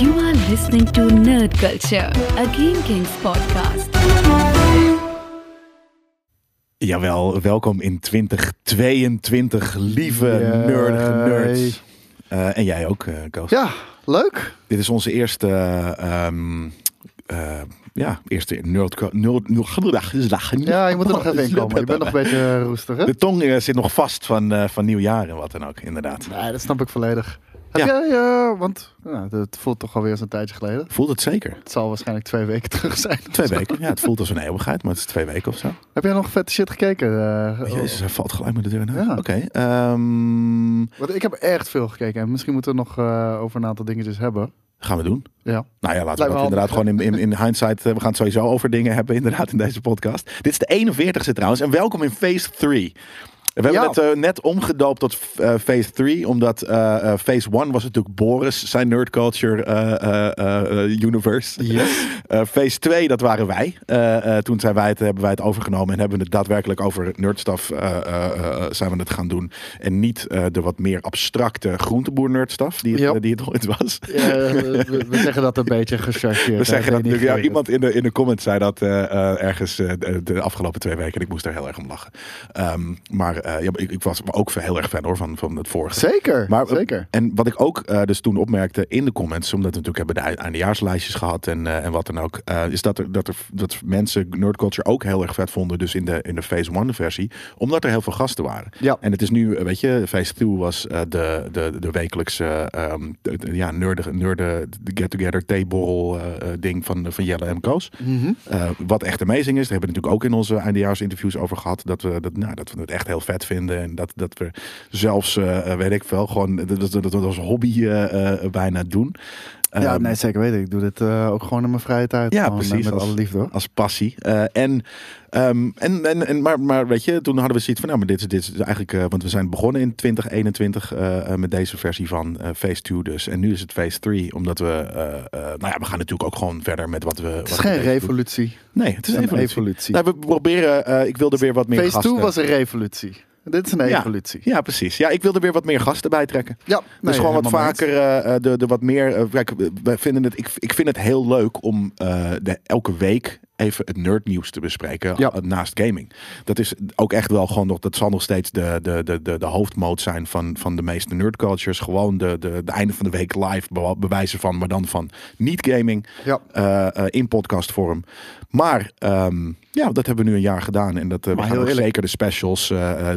You are listening to Nerd Culture, a Game Kings podcast. Jawel, welkom in 2022, lieve Yay. nerdige nerds. Eh, en jij ook, eh Koos. Ja, leuk. Dit is onze eerste, ehm, eh, ja, eerste nerd... nerd, nerd Ja, je moet er nog even in komen. Je bent nog een beetje roestig, hè? De tong zit nog vast van, eh, van nieuwjaar en wat dan ook, inderdaad. Nee, dat snap ik volledig. Heb Ja. jij, eh, want nou, het voelt toch alweer een tijdje geleden. Voelt het zeker? Het zal waarschijnlijk twee weken terug zijn. Twee weken. Ja, het voelt als een eeuwigheid, maar het is twee weken of zo. Heb jij nog vette shit gekeken? eh? Oh, Jezus, hij valt gelijk met de deur in huis. Ja. Oké. ehm, Want ik heb echt veel gekeken. En misschien moeten we nog eh, over een aantal dingetjes hebben. gaan we doen. Ja. Nou ja, laten we dat inderdaad gewoon in, in, in hindsight. we gaan het sowieso over dingen hebben, inderdaad, in deze podcast. Dit is de 41ste trouwens. En welkom in Phase 3. We hebben het eh, net omgedoopt tot eh, Phase 3, omdat eh, Phase 1 was natuurlijk Boris, zijn nerd culture universe. Yes. Phase 2, dat waren wij. Toen zijn wij het, hebben wij het overgenomen en hebben we het daadwerkelijk over nerdstaf zijn we het gaan doen. En niet de wat meer abstracte groenteboer nerdstaf die, het, die het ooit was. We, we zeggen dat een beetje gechargeerd. We zeggen dat natuurlijk. Ja, iemand in de, in de comments zei dat ergens de, de afgelopen twee weken. En ik moest er heel erg om lachen. Ehm, maar ja, maar ik, ik was ook heel erg fan hoor van, van het vorige. Zeker, Maar, zeker. En wat ik ook eh, dus toen opmerkte in de comments, omdat we natuurlijk hebben de ei- eindejaarslijstjes gehad en, eh, en wat dan ook, eh, is dat er, dat er dat mensen Nerd Culture ook heel erg vet vonden, dus in de, in de Phase 1 versie, omdat er heel veel gasten waren. Ja. En het is nu, eh, weet je, Phase 2 was eh, de, de, de wekelijkse ehm, de- de- ja, nerde, nerde get-together, theeborrel eh, eh, ding van, van Jelle en Koos. Mhm. Eh, wat echt amazing is, daar hebben we natuurlijk ook in onze eindejaarsinterviews over gehad. Dat we, dat, nou, dat we het echt heel vet vinden. En dat, dat we zelfs, eh, eh, weet ik veel, gewoon dat, dat, dat, als hobby eh, bijna doen. Ja, Ehm, nee, zeker weten. Ik doe dit eh, ook gewoon in mijn vrije tijd. Ja, Gewoon, eh, precies. Met Als- alle liefde hoor. Als passie. Eh, en, ehm, en, en, en, maar, maar weet je, toen hadden we zoiets van, nou, maar dit is, dit is eigenlijk, eh, want we zijn begonnen in 2021 eh, eh, met deze versie van Phase 2 dus. En nu is het Phase 3, omdat we, nou ja, we gaan natuurlijk ook gewoon verder met wat we. Het is wat geen doen. revolutie. Nee, het is een evolutie. evolutie. Nou, we proberen, ik wilde weer wat meer Phase gasten. 2 was een revolutie. Dit is een evolutie. Ja, precies. Ja, ik wilde weer wat meer gasten bijtrekken. Ja, dus gewoon wat vaker eh, eh, de, de wat meer. eh, kijk, wij vinden het, ik, ik vind het heel leuk om de, elke week even het nerdnieuws te bespreken Ja. eh, naast gaming. Dat is ook echt wel gewoon nog. Dat zal nog steeds de, de, de, de, de hoofdmoot zijn van, van de meeste nerdcultures. Gewoon de, de, de einde van de week live be- bewijzen van, maar dan van niet gaming Ja. eh, eh, in podcastvorm. Maar ehm, ja, dat hebben we nu een jaar gedaan. En dat, eh, we gaan heel zeker de specials,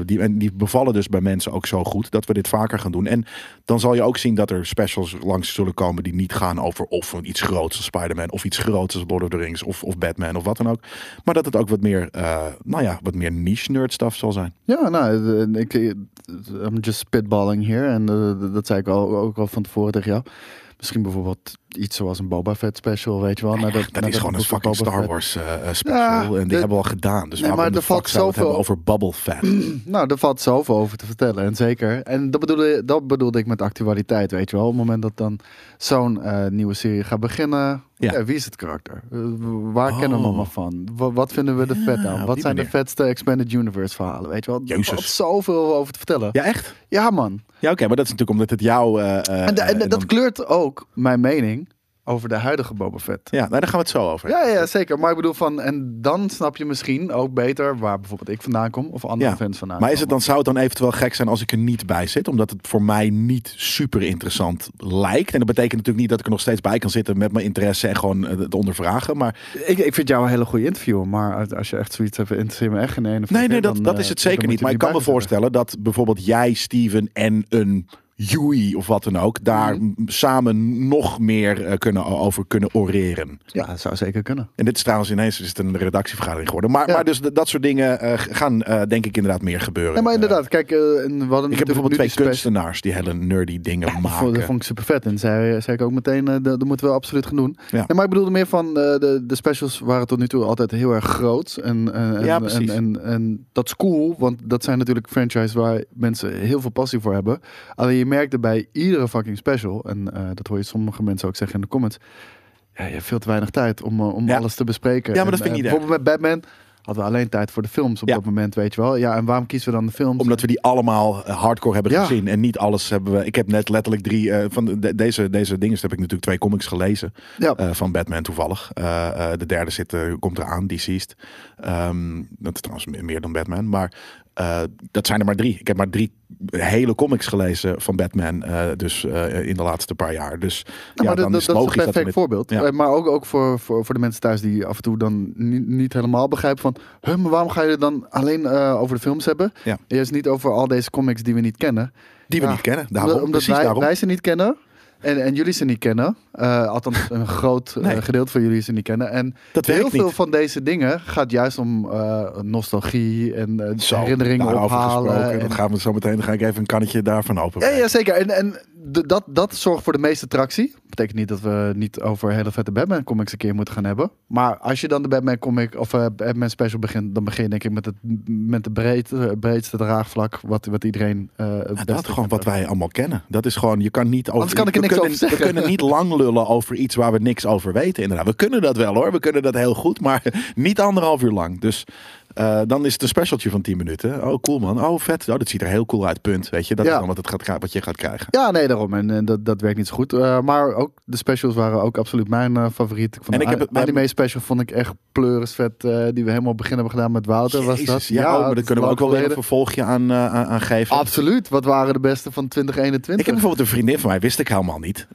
die, en die bevallen dus bij mensen ook zo goed dat we dit vaker gaan doen. En dan zal je ook zien dat er specials langs zullen komen die niet gaan over of iets groots als Spider-Man of iets groots als Lord of the Rings of, of Batman of wat dan ook. Maar dat het ook wat meer, eh, nou ja, wat meer niche nerd stuff zal zijn. Ja, nou, eh, ik, eh, I'm just spitballing hier. En dat zei ik al, ook al van tevoren tegen jou. Misschien bijvoorbeeld iets zoals een Boba Fett special, weet je wel. nadat- dat nadat is gewoon een fucking Boba Star Wars eh, eh, special. Ja, en die de- hebben we al gedaan. Dus Nee, maar de er valt het hebben zoveel- over Bubble Fett? Nou, er valt zoveel over te vertellen. En zeker. En dat bedoelde, dat bedoelde ik met actualiteit, weet je wel. Op het moment dat dan zo'n eh, nieuwe serie gaat beginnen. Ja. Ja. wie is het karakter? Waar kennen we hem Oh. allemaal van? Wa- wat vinden we er vet Ja, aan? Wat zijn de vetste Expanded Universe verhalen? Weet je wel? Er Jezus. valt zoveel over te vertellen. Ja, Ja, echt? man. Ja, oké, maar dat is natuurlijk omdat het jou... eh, En, de- en dat dan- kleurt ook mijn mening over de huidige Boba Fett. Ja, nou, daar gaan we het zo over. Ja, ja, zeker. Maar ik bedoel van, en dan snap je misschien ook beter waar bijvoorbeeld ik vandaan kom of andere Ja. fans vandaan Maar is het dan, zou het dan eventueel gek zijn als ik er niet bij zit? Omdat het voor mij niet super interessant lijkt. En dat betekent natuurlijk niet dat ik er nog steeds bij kan zitten met mijn interesse en gewoon eh, het ondervragen. Maar Ik, ik vind jou een hele goede interviewer, maar als- je echt zoiets hebt, interesseer me echt geen ene. nee, nee, dat, dan, dat eh, is het dan zeker niet. Maar ik kan me voorstellen dat bijvoorbeeld jij, Steven en een Yui of wat dan ook, daar Mhm. samen nog meer eh, kunnen, over kunnen oreren. Ja, dat zou zeker kunnen. En dit is trouwens ineens is het een redactievergadering geworden. Maar, Ja. maar dus dat soort dingen eh, gaan eh, denk ik inderdaad meer gebeuren. Ja, maar inderdaad, kijk, en we hadden ik heb bijvoorbeeld twee special- kunstenaars die hele nerdy dingen vond, maken. dat vond ik super vet. En zei, zei ik ook meteen, dat, dat moeten we absoluut gaan doen. Ja. Maar ik bedoelde meer van, de, de specials waren tot nu toe altijd heel erg groot. En, en, Ja, en, en, en dat is cool, want dat zijn natuurlijk franchises waar mensen heel veel passie voor hebben. Alleen je merkte bij iedere fucking special, en eh, dat hoor je sommige mensen ook zeggen in de comments. Ja, je hebt veel te weinig tijd om, eh, om Ja. alles te bespreken. Ja, maar dat vind ik eh, niet Bijvoorbeeld met Batman hadden we alleen tijd voor de films op Ja. dat moment, weet je wel. Ja, en waarom kiezen we dan de films? Omdat we die allemaal hardcore hebben Ja. gezien. En niet alles hebben we. Ik heb net letterlijk drie. van de- deze, deze dingen heb ik natuurlijk twee comics gelezen. Ja. van Batman toevallig. De derde zit, komt eraan, Deceased. Ehm dat is trouwens me- meer dan Batman. Maar eh, dat zijn er maar drie. Ik heb maar drie hele comics gelezen van Batman. eh, dus eh, in de laatste paar jaar. Dus ja, Ja, maar dan dat, is dat is een perfect met- voorbeeld. Ja. Maar ook, ook voor, voor, voor de mensen thuis die af en toe dan niet, niet helemaal begrijpen van... Huh, maar waarom ga je het dan alleen over de films hebben? Ja. Eerst niet over al deze comics die we niet kennen. die we niet kennen. Daarom, omdat omdat wij, daarom. wij ze niet kennen en, en jullie ze niet kennen. Eh, althans, een groot eh, gedeelte van jullie ze niet kennen. En Dat heel veel niet. van deze dingen gaat juist om eh, nostalgie en Zo, herinneringen ophalen. en- Dan gaan we zo meteen. Dan ga ik even een kannetje daarvan open. ja, ja, zeker. En, en dat, dat zorgt voor de meeste tractie. Betekent niet dat we niet over hele vette Batman comics een keer moeten gaan hebben. Maar als je dan de Batman comic of eh, Batman special begint, dan begin je denk ik met het met de breed, eh, breedste draagvlak wat, wat iedereen beste dat is gewoon wat wij allemaal kennen. Dat is gewoon, je kan niet over. Anders kan ik er we niks kunnen, over zeggen. We kunnen niet lang lullen over iets waar we niks over weten. Inderdaad, we kunnen dat wel hoor. We kunnen dat heel goed, maar niet anderhalf uur lang. Dus eh, dan is het een specialtje van 10 minuten. Oh, cool man. Oh, vet. Oh, dat ziet er heel cool uit. Punt. Weet je, dat Ja. is dan wat, het gaat, wat je gaat krijgen. Ja, nee, daarom. En, eh, dat, dat werkt niet zo goed. Eh, maar ook de specials waren ook absoluut mijn favoriet. Ik vond En ik heb het- anime special vond ik echt pleuris vet. eh, die we helemaal op begin hebben gedaan met Wouter. was dat? Ja, oh, maar daar kunnen we ook wel weer een vervolgje aan, aan, geven. Absoluut. Wat waren de beste van 2021? Ik heb bijvoorbeeld een vriendin van mij, wist ik helemaal niet.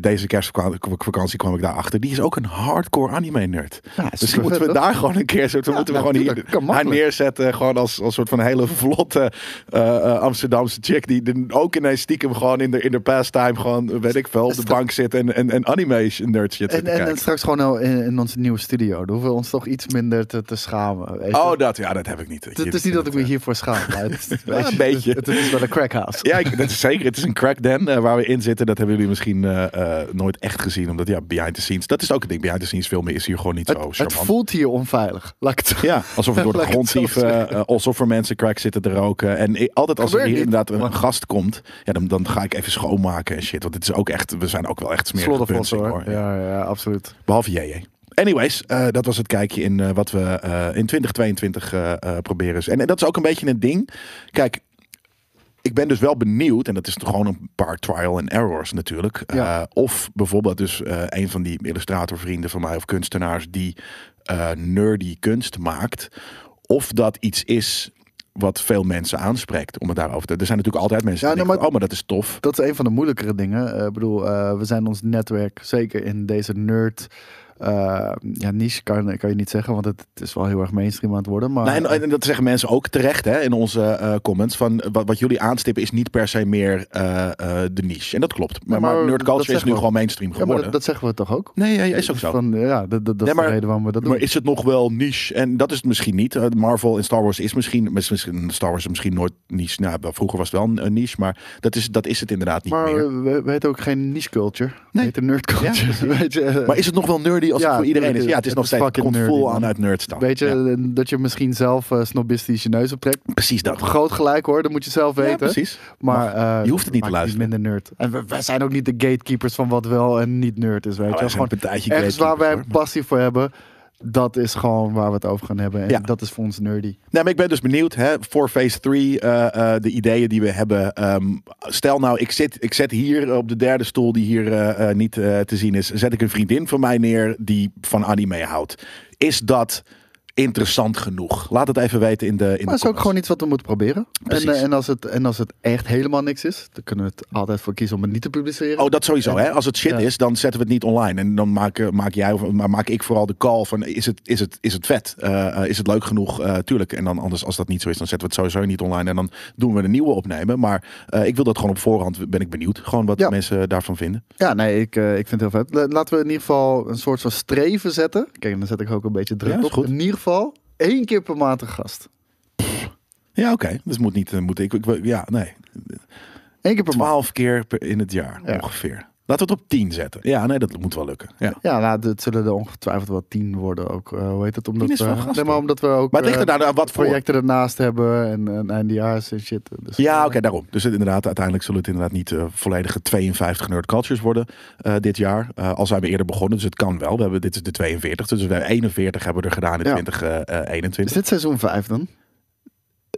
Deze kerstvakantie kwam ik daarachter. Die is ook een hardcore anime-nerd. Ja, Dus moeten we daar gewoon een keer zo, moeten we gewoon natuurlijk. Hier haar neerzetten. Gewoon als, als soort van hele vlotte eh, eh, Amsterdamse chick. Die ook ineens stiekem gewoon in de, in de pastime gewoon, eh, weet ik veel, op de bank zit en, en, en anime nerd shit En, en, en straks gewoon in, in onze nieuwe studio. Dan hoeven we ons toch iets minder te, te schamen. weet. Oh, dat, ja, dat heb ik niet. het, het is niet dat ik me hiervoor schaam. Het, is- je, een beetje. Het, het is wel een crackhouse. Ja, ik, dat is zeker. Het is een crack den eh, waar we in zitten. Dat hebben jullie misschien eh, eh, nooit echt gezien. Omdat ja, behind the scenes. Dat is ook het ding. Behind the scenes filmen is hier gewoon niet zo Het, het charmant. voelt hier onveilig. Laat ik het zo- Ja, alsof we door de Laat ik grond het zo dieven, zeggen. eh, alsof er mensen crack zitten te roken. En altijd als er hier inderdaad een gast komt, ja, dan, dan ga ik even schoonmaken en shit. Want het is ook echt, we zijn ook wel echt puntsing, hoor. hoor. Ja, ja, absoluut. Behalve JJ. Anyways, eh, dat was het kijkje in eh, wat we eh, in 2022 eh, eh, proberen. En, en dat is ook een beetje een ding. Kijk, ik ben dus wel benieuwd, en dat is toch gewoon een paar trial and errors natuurlijk. Ja. eh, of bijvoorbeeld dus eh, een van die illustratorvrienden van mij of kunstenaars die eh, nerdy kunst maakt. Of dat iets is wat veel mensen aanspreekt om het daarover te... Er zijn natuurlijk altijd mensen Ja, die denken, oh, maar dat is tof. Dat is een van de moeilijkere dingen. Eh, Ik bedoel, eh, we zijn ons netwerk, zeker in deze nerd... eh, ja, niche kan, kan je niet zeggen, want het, is wel heel erg mainstream aan het worden. Maar Nou, en, en dat zeggen mensen ook terecht hè, in onze eh, comments. Van, wat, wat jullie aanstippen is niet per se meer eh, eh, de niche. En dat klopt. Maar, Ja, maar maar nerd culture is nu we. gewoon mainstream ja, maar geworden. dat, dat zeggen we toch ook? nee, ja, is ook zo. Van, ja, dat, dat, dat Nee, is maar- de reden waarom we dat doen. Maar is het nog wel niche? En dat is het misschien niet. Marvel en Star Wars is misschien, misschien Star Wars is misschien nooit niche. Nou, vroeger was het wel een, niche, maar dat is, dat is het inderdaad niet Maar meer. we, we weten ook geen niche culture. Nee. Heet nerd culture. weet je, Maar is het nog wel nerdy als Ja, het voor iedereen is? Ja, het is het nog is steeds. Het vol aan uit nerdstaan. weet je, Ja, dat je misschien zelf eh, snobistisch je neus optrekt. precies dat. Groot gelijk hoor, dat moet je zelf Ja, weten. precies. Maar eh, Je hoeft het niet te luisteren. minder nerd. En we, wij zijn ook niet de gatekeepers van wat wel en niet nerd is. Weet Nou, je, gewoon een partijtje ergens waar wij een passie voor hebben. Dat is gewoon waar we het over gaan hebben. En Ja. dat is voor ons nerdy. Nee, maar ik ben dus benieuwd hè, voor phase 3, eh, eh, de ideeën die we hebben. Ehm, stel nou, ik, zit, ik zet hier op de derde stoel die hier eh, niet te zien is, zet ik een vriendin van mij neer die van anime houdt. Is dat interessant genoeg? Laat het even weten in de in Maar de is ook gewoon iets wat we moeten proberen. En, eh, en, als het, en als het echt helemaal niks is, dan kunnen we het altijd voor kiezen om het niet te publiceren. Oh, dat sowieso. Hè? Als het shit Ja. is, dan zetten we het niet online. En dan maak, eh, maak jij of maar maak ik vooral de call van is het, is het, is het vet? Eh, is het leuk genoeg? Tuurlijk. En dan anders, als dat niet zo is, dan zetten we het sowieso niet online. En dan doen we een nieuwe opnemen. Maar ik wil dat gewoon op voorhand. Ben ik benieuwd. Gewoon wat Ja. mensen daarvan vinden. Ja, nee, ik, ik vind het heel vet. La- Laten we in ieder geval een soort van streven zetten. Kijk, dan zet ik ook een beetje druk Ja, op. goed. In ieder geval één keer per maand een gast. Ja, oké. Dus moet niet. eh, Moet ik, ik, ja, nee. Eén keer per maand. Twaalf keer per, in het jaar Ja. ongeveer. Laten we het op 10 zetten. Ja, nee, dat moet wel lukken. Ja. Ja, nou, het zullen er ongetwijfeld wel tien worden ook. eh, hoe heet het? Omdat, Tien is wel we, nee, maar omdat we ook Maar het ligt er eh, daar wat voor. projecten ernaast hebben en, en eindejaars en shit. Dus, Ja, oké, daarom. Dus het, inderdaad, uiteindelijk zullen het inderdaad niet eh, volledige 52 nerd cultures worden dit jaar. Al zijn we eerder begonnen, dus het kan wel. We hebben, dit is de 42, dus we hebben 41 hebben we er gedaan in Ja. 2021. Is dit seizoen 5 dan?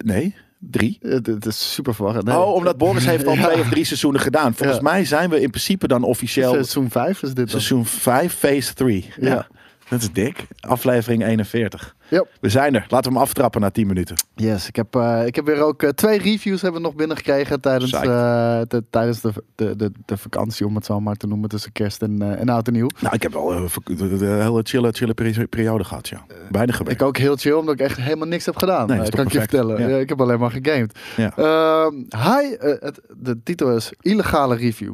Nee, drie. Het, het is super verwarrend. Nee. Oh, omdat Boris heeft al Ja. twee of drie seizoenen gedaan. Volgens Ja. mij zijn we in principe dan officieel Seizoen 5 is dit dan. seizoen 5, phase 3. Ja. Ja. Dat is dik. Aflevering 41. Ja. We zijn er. Laten we hem aftrappen na 10 minuten. Yes, ik heb, eh, ik heb weer ook eh, twee reviews hebben we nog binnengekregen tijdens, eh, de, tijdens de, de, de, de vakantie, om het zo maar te noemen, tussen kerst en, en oud en nieuw. Nou, ik heb wel een hele chille, chille peri- periode gehad, ja. Bijna gewerkt. Ik ook heel chill, omdat ik echt helemaal niks heb gedaan. Nee, dat kan ik je vertellen. Ja. Ik heb alleen maar gegamed. Ja. Ehm, eh, het, de titel is Illegale Review.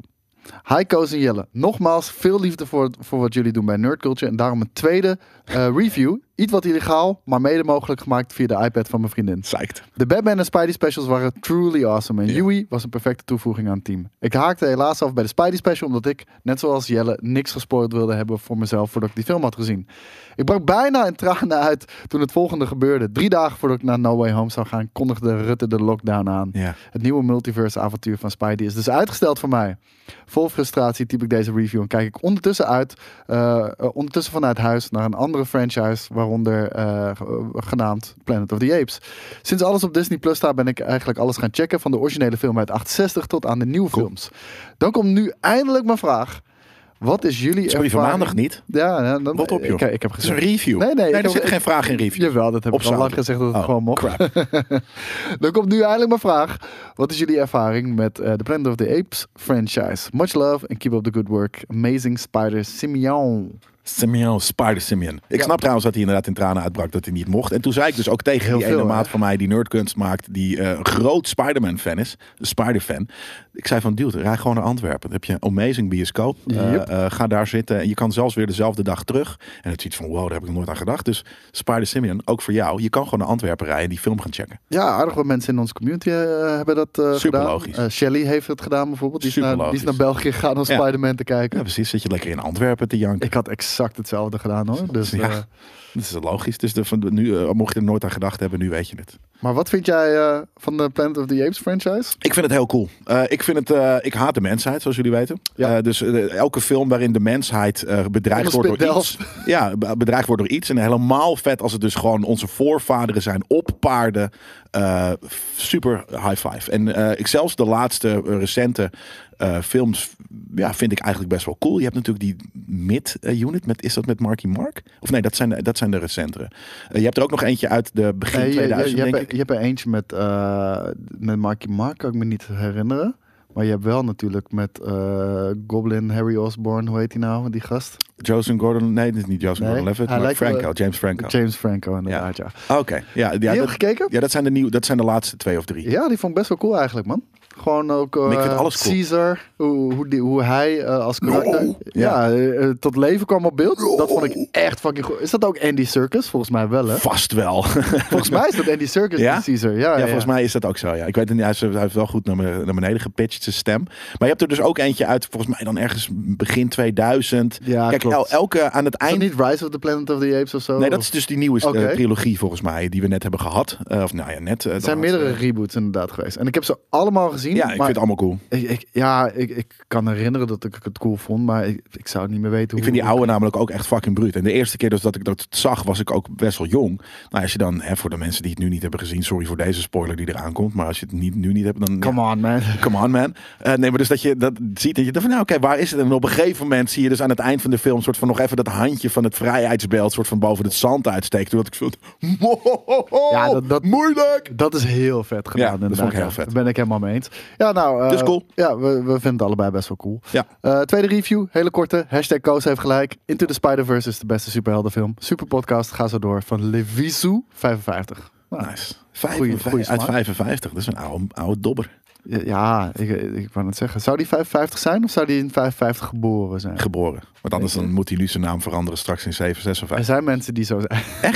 Hi Koos en Jelle. Nogmaals, veel liefde voor, voor wat jullie doen bij Nerd Culture. En daarom een tweede eh, review. Iets wat illegaal, maar mede mogelijk gemaakt via de iPad van mijn vriendin. Psyched. De Batman en Spidey specials waren truly awesome. En. Yui was een perfecte toevoeging aan het team. Ik haakte helaas af bij de Spidey special omdat ik, net zoals Jelle, niks gespoord wilde hebben voor mezelf voordat ik die film had gezien. Ik brak bijna in tranen uit toen het volgende gebeurde. Drie dagen voordat ik naar No Way Home zou gaan, kondigde Rutte de lockdown aan. Het nieuwe multiverse avontuur van Spidey is dus uitgesteld voor mij. Vol frustratie typ ik deze review en kijk ik ondertussen uit, eh, eh, ondertussen vanuit huis naar een andere franchise, waaronder eh, ge- genaamd Planet of the Apes. Sinds alles op Disney Plus staat, ben ik eigenlijk alles gaan checken, van de originele film uit 68 tot aan de nieuwe Cool. films. Dan komt nu eindelijk mijn vraag. Wat is jullie Sorry, van ervaring- maandag niet. Ja, ja, dan, Wat op, joh. Ik, ik heb Het is een gezegd. review. Nee, nee, ik er heb- zit geen vraag in review. Jawel, dat heb ik al lang gezegd dat het Oh, gewoon mocht. crap. Dan komt nu eindelijk mijn vraag. Wat is jullie ervaring met eh, de Planet of the Apes franchise? Much love and keep up the good work. Amazing Spider Simeon. Simeon, Spider Simeon. Ik Ja. snap trouwens dat hij inderdaad in tranen uitbrak dat hij niet mocht. En toen zei ik dus ook tegen Heel die ene veel, hè? maat van mij die nerdkunst maakt, die eh, een groot Spider-Man fan is, een Spider-fan. Ik zei van, dude, rij gewoon naar Antwerpen. Dan heb je een amazing bioscoop. Eh, eh, ga daar zitten en je kan zelfs weer dezelfde dag terug. En het ziet van, wow, daar heb ik nog nooit aan gedacht. Dus Spider Simeon, ook voor jou. Je kan gewoon naar Antwerpen rijden en die film gaan checken. Ja, aardig wat mensen in onze community hebben dat Super gedaan. logisch. Shelly heeft het gedaan bijvoorbeeld. Die is, naar, die is naar. België gegaan om Ja. Spider-Man te kijken. Ja, precies. Zit je lekker in Antwerpen te janken. Ik had exact hetzelfde gedaan hoor. Dus, Ja. eh, Dat is logisch. Dus de, van, nu, eh, mocht je er nooit aan gedacht hebben, nu weet je het. maar wat vind jij eh, van de Planet of the Apes franchise? Ik vind het heel cool. Ik, vind het, ik haat de mensheid, zoals jullie weten. Ja. Dus elke film waarin de mensheid bedreigd wordt door iets. Ja, be- bedreigd wordt door iets. En helemaal vet als het dus gewoon onze voorvaderen zijn op paarden. Super high five. En ik zelfs de laatste recente eh, films ja, vind ik eigenlijk best wel cool. Je hebt natuurlijk die mid-unit. met is dat met Marky Mark? Of nee, dat zijn, de- dat zijn de recentere. Eh, je hebt er ook nog eentje uit de begin Nee, je, je, 2000, je, denk hebt, ik. er- je hebt er eentje met, eh met Marky Mark, kan ik me niet herinneren. Maar je hebt wel natuurlijk met Goblin, Harry Osborn, hoe heet hij nou, die gast? Joseph Gordon, nee, dit is niet Joseph Nee, Gordon-Levitt, maar lijkt wel- Franco, James Franco. James Franco inderdaad, ja. Oké, ja, ja, Die heb dat, gekeken? ja, dat zijn de nieuw, dat zijn de laatste twee of drie. Ja, die vond ik best wel cool eigenlijk, man. Gewoon ook cool. Caesar, hoe, hoe, die, hoe hij eh, als karakter No. ja. eh, tot leven kwam op beeld. Dat vond ik echt fucking goed. Is dat ook Andy Serkis? Volgens mij wel, hè? Vast wel. Volgens mij is dat Andy Serkis Ja? Caesar. Ja, Ja, ja, volgens mij is dat ook zo. Ja. Ik weet het niet, hij heeft- hij heeft wel goed naar, me- naar beneden gepitcht, zijn stem. Maar je hebt er dus ook eentje uit, volgens mij dan ergens begin 2000. Ja, Kijk. El- elke aan het eind... niet Rise of the Planet of the Apes of zo? Nee, dat is dus die nieuwe eh, trilogie volgens mij, die we net hebben gehad. Eh, of nou ja, net. eh, Er zijn meerdere reboots inderdaad geweest. En ik heb ze allemaal gezien. Ja, ik maar vind het allemaal cool. ik, ik- ja, ik, ik kan herinneren dat ik het cool vond, maar ik, ik zou het niet meer weten hoe. Ik vind die oude namelijk ook echt fucking bruut. En de eerste keer dus dat ik dat zag, was ik ook best wel jong. Nou, als je dan, hè, voor de mensen die het nu niet hebben gezien, sorry voor deze spoiler die eraan komt. Maar als je het niet, nu niet hebt, dan. Come on, man. Come on, man. Nee, maar dus dat je dat ziet en je denkt van, nou oké, waar is het? En op een gegeven moment zie je dus aan het eind van de film soort van nog even dat handje van het vrijheidsbeeld soort van boven het zand uitsteekt. Toen dat ik zo, Ja, dat- dat- moeilijk. Dat is heel vet gedaan. Ja, dat inderdaad, vond ik heel vet. Daar ben ik helemaal mee eens. Ja, nou. Dus cool. Ja, we, we vinden het allebei best wel cool. Ja. Eh, tweede review, hele korte. Hashtag Koos heeft gelijk. Into the Spider-Verse is de beste superheldenfilm. Super podcast, ga zo door. Van Levisu 55. Nou, Nice. Goeie- 55, goeie uit smaak. 55, dat is een oude, oude dobber. Ja, ik, ik wou net zeggen. Zou die 55 zijn of zou die in 55 geboren zijn? Geboren. Want anders dan moet hij nu zijn naam veranderen straks in 756. Er zijn mensen die zo zijn.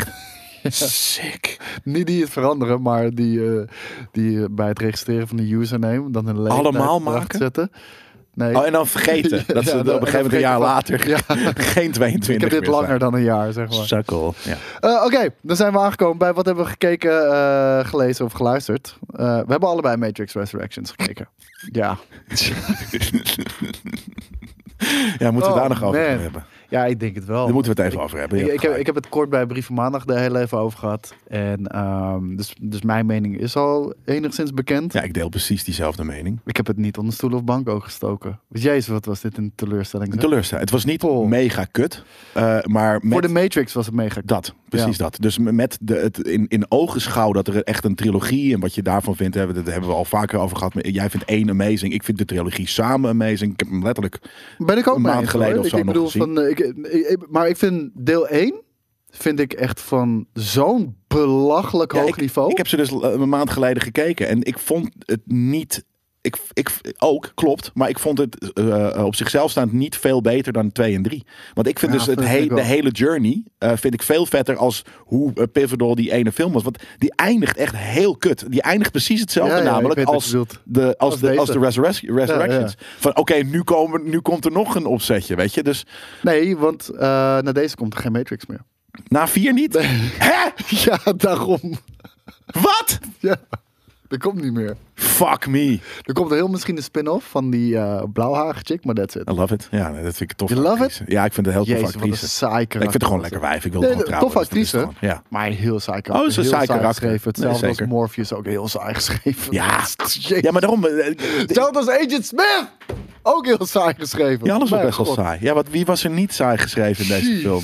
Sick. Niet die het veranderen, maar die, eh, die bij het registreren van de username dan een leeftijd Allemaal maken? zetten. Nee. Oh, en dan vergeten. Dat ze Ja, op een gegeven moment een jaar later Ja. geen 22 Ik heb dit langer zijn. dan een jaar, zeg maar. Sukkel. Ja. Eh, Oké, dan zijn we aangekomen bij wat hebben we gekeken, eh, gelezen of geluisterd. Eh, we hebben allebei Matrix Resurrections gekeken. Ja. ja, moeten we Oh, daar nog over man. hebben? Ja, ik denk het wel. Daar moeten we het even over hebben. Ik, heb, ik heb het kort bij Brief van Maandag de hele even over gehad. En ehm, dus, dus mijn mening is al enigszins bekend. Ja, ik deel precies diezelfde mening. Ik heb het niet onder stoel of bank ook gestoken. Dus jezus, wat was dit een teleurstelling. zeg. Teleurstelling. Het was niet Oh. mega kut, eh, maar met Voor de Matrix was het mega dat, precies dat. Dus met de, het in, in ogenschouw dat er echt een trilogie en wat je daarvan vindt, hebben, dat hebben we al vaker over gehad. Maar Jij vindt één amazing, ik vind de trilogie samen amazing. Ik heb hem letterlijk Ben ik ook Een maand geleden hoor. of zo ik nog bedoel, gezien. van, eh, ik, ik- ik- maar ik vind deel 1 vind ik echt van zo'n belachelijk Ja, hoog ik, niveau. Ik heb ze dus eh, een maand geleden gekeken en ik vond het niet. Ik, ik ook, klopt. Maar ik vond het eh, op zichzelf staand niet veel beter dan 2 en 3. Want ik vind Ja, dus het he- de hele journey eh, vind ik veel vetter als hoe eh, pivotal die ene film was. Want die eindigt echt heel kut. Die eindigt precies hetzelfde Ja, ja, ik namelijk als de, als, Als de, als de deze. resurrec- Resurrections. Van oké, nu, komen, nu komt er nog een opzetje, weet je. Dus Nee, want eh na deze komt er geen Matrix meer. na vier niet. Hè? Ja, daarom. Wat? Ja, dat komt niet meer. Fuck me. Er komt heel misschien een spin-off van die eh blauwharige chick, maar that's it. I love it. Ja, dat vind ik tof. You love it? Ja, ik vind het heel tof Jezus, een actrice. saai ik vind het gewoon lekker wijf. Ik wil Nee, gewoon trouwen. tof dus actrice. Ja. Maar heel saai Oh, karakter. is een heel saai karakter. geschreven. Nee, Hetzelfde als. Morpheus ook heel saai geschreven. Ja. Jezus. ja, maar daarom... eh, eh, Hetzelfde als Agent Smith! Ook heel saai geschreven. Ja, alles was best wel saai. Ja, wat, wie was er niet saai geschreven in deze Jeez. film?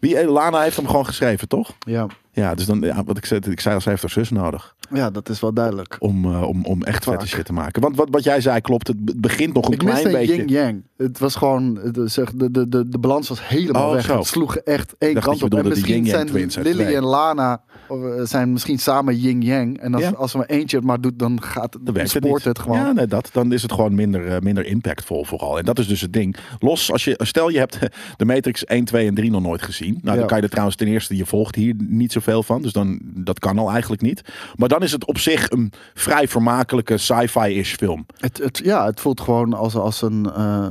Wie, eh, Lana heeft hem gewoon geschreven, toch? Ja. Ja, dus dan, ja, wat ik zei, ik zei al, ze heeft haar zus nodig ja, dat is wel duidelijk. om, eh, om, om echt vette shit te maken. Want wat, wat jij zei klopt, het be- begint nog een Ik klein beetje... yin-yang. Het was gewoon, het, zeg, de, de, de, de balans was helemaal Oh, weg. zo. Het sloeg echt één dacht kant op. En de misschien zijn Lily en Lana eh, zijn misschien samen yin-yang. En als, Ja. als er maar eentje het maar doet, dan gaat Dan dan werkt het spoort niet. het gewoon. Ja, nee, dat, dan is het gewoon minder, eh, minder impactvol vooral. En dat is dus het ding. Los, als je, stel je hebt de Matrix 1, 2 en 3 nog nooit gezien. Nou, Ja. dan kan je er trouwens ten eerste, je volgt hier niet zoveel van. Dus dan, dat kan al eigenlijk niet. Maar dan is het op zich een vrij vermakelijke sci-fi-ish film. Het, het, ja, het voelt gewoon als, als een, eh,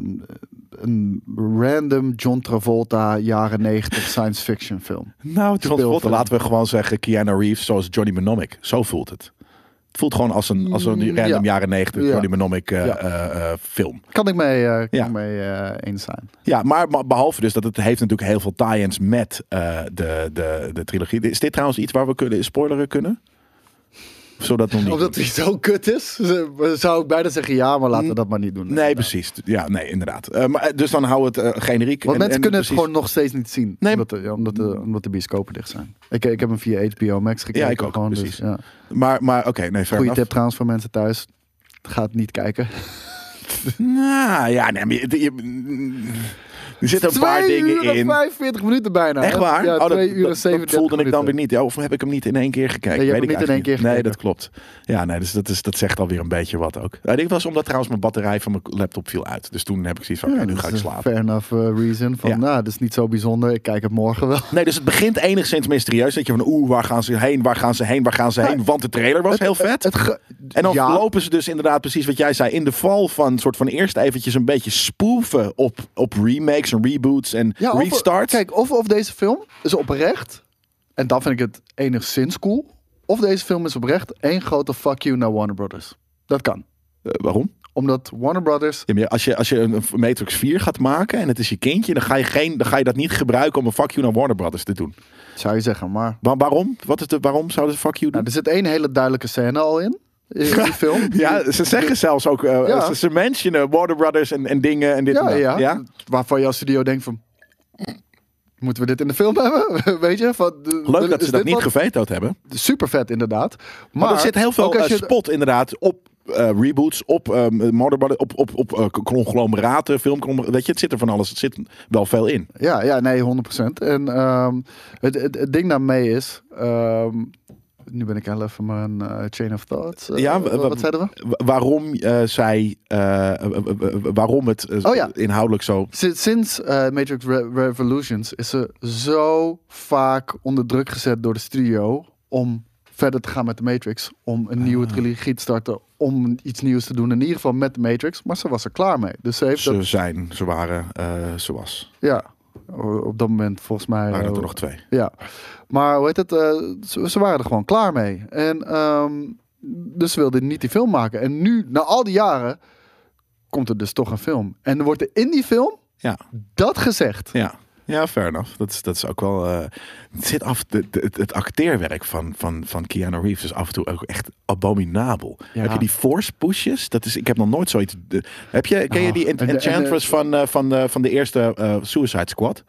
een random John Travolta jaren 90 science fiction film. Nou, John. Travolta, laten we gewoon zeggen Keanu Reeves zoals Johnny Mnemonic. Zo voelt het. Het voelt gewoon als een, als een Mm, random ja. jaren 90 Ja. Johnny Mnemonic eh, Ja. eh, film. Kan ik mee, kan Ja. ik mee eens zijn. Ja, maar maar behalve dus dat het heeft natuurlijk heel veel tie-ins met de, de, de trilogie. Is dit trouwens iets waar we kunnen spoileren kunnen? Of zullen we dat nog niet Omdat hij zo kut is, zou ik bijna zeggen ja, maar laten we dat maar niet doen. Nee, precies. Ja, nee, inderdaad. Eh, maar, dus dan hou het eh, generiek. Want En- mensen en kunnen het precies- gewoon nog steeds niet zien. Nee. Omdat, de, ja, omdat, de, omdat de bioscopen dicht zijn. Ik, ik heb hem via HBO Max gekeken. Ja, ik ook, gewoon, precies. Dus, ja. Maar, maar oké, nee, fair Goeie enough. tip trouwens voor mensen thuis. Ga het niet kijken. Nou, ja, nee, maar je, je- er zitten een paar dingen in. 45 minuten bijna. Echt waar? Ja, oh, dat, 2 uur en dat- dat 37 voelde ik dan weer niet. Ja, of heb ik hem niet in één keer gekeken? Nee, je Weet ik niet in één keer Nee, dat klopt. Ja, nee, dus dat, is, dat zegt alweer een beetje wat ook. Ja, dit was omdat trouwens mijn batterij van mijn laptop viel uit. Dus toen heb ik zoiets van, Ja, nu ga ik slapen. Fair enough uh, reason. Van, Ja. nou, dat is niet zo bijzonder. Ik kijk het morgen wel. Nee, dus het begint enigszins mysterieus. Dat je van, oeh, waar gaan ze heen, waar gaan ze heen, waar gaan ze heen? Want de trailer was heel vet. Het En dan ja, lopen ze dus inderdaad precies wat jij zei. In de val van soort van eerst eventjes een beetje spoeven op, op remakes en reboots en ja, of- restarts. Kijk, of, of deze film is oprecht. En dan vind ik het enigszins cool. Of deze film is oprecht één grote fuck you naar Warner Brothers. Dat kan. Eh, waarom? Omdat Warner Brothers... Ja, als, je, als je een Matrix 4 gaat maken en het is je kindje, dan ga je, geen, dan ga je dat niet gebruiken om een fuck you naar Warner Brothers te doen. Zou je zeggen, maar... Waar, waarom? Wat is de, waarom zouden ze fuck you doen? Nou, er zit één hele duidelijke scène al in. In die film. ja, ze zeggen zelfs ook, eh, Ja. ze, ze mentionen Warner Brothers en, en dingen en dit Ja, en dat. ja. ja? Waarvan jouw studio denkt van... Moeten we dit in de film hebben? Weet je? Van, Leuk dat ze dat niet wat- gevetoed hebben. Super vet inderdaad. Maar, Maar, er zit heel veel eh, je- spot inderdaad op eh, reboots, op uh, op, op, op eh, conglomeraten, filmconglomeraten. Weet je, het zit er van alles. Het zit wel veel in. Ja, ja, nee, 100%. En ehm, het, het, het ding daarmee is... ehm, nu ben ik heel even mijn eh, chain of thoughts. Eh, Ja, wa- wa- wat zeiden we? Wa- waarom eh, zij, waarom het Oh ja. inhoudelijk zo. Sinds, sinds Matrix Re- Revolutions is ze zo vaak onder druk gezet door de studio om verder te gaan met de Matrix. Om een nieuwe Ah. trilogie te starten. Om iets nieuws te doen. In ieder geval met de Matrix. Maar ze was er klaar mee. Dus ze heeft Ze dat, zijn, ze waren, eh zoals. ja, op dat moment volgens mij. Waren er nog twee. Ja, maar hoe heet het? eh, ze, ze waren er gewoon klaar mee. En ehm, dus ze wilden niet die film maken. En nu, na al die jaren, komt er dus toch een film. En wordt er in die film Ja, dat gezegd. ja. Ja, fair enough. Dat is, dat is ook wel. eh, het zit af. de- de- het, acteerwerk van, van, van Keanu Reeves is af en toe ook echt abominabel. Ja. Heb je die force pushes? Dat is. Ik heb nog nooit zoiets. de- heb je? Ken je Oh, die de- Enchantress van, eh, van, de, van de eerste Suicide Squad?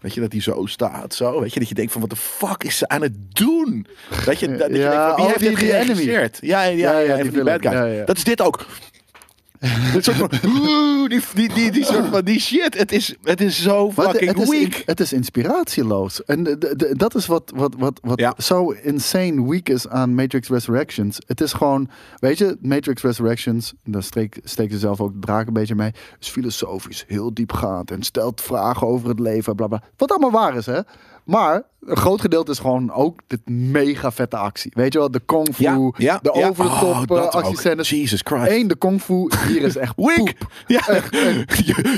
Weet je dat die zo staat, zo? Weet je dat je denkt van wat de fuck is ze aan het doen? Weet je dat, dat je Ja, denkt van, wie oh, heeft die- dit geregisseerd? Ja, ja, ja, Ja, ja, die die, bad guys. Ja, ja. Dat is dit ook. Dit soort van, oeh, die, die, die, die soort van die shit. Het is, het is zo het, fucking het, is, weak. het is inspiratieloos. En de- de- de- dat is wat, wat, wat, wat Ja. zo insane weak is aan Matrix Resurrections. Het is gewoon, weet je, Matrix Resurrections, daar steek, steekt ze zelf ook de draak een beetje mee, is filosofisch, heel diepgaand en stelt vragen over het leven, bla bla. Wat allemaal waar is, hè? Maar een groot gedeelte is gewoon ook dit mega vette actie. Weet je wel, de kung fu, Ja, ja, de over de Oh, top dat eh, actiescènes. Jesus Christ. Eén, de kung fu, hier is echt Weak. Ja.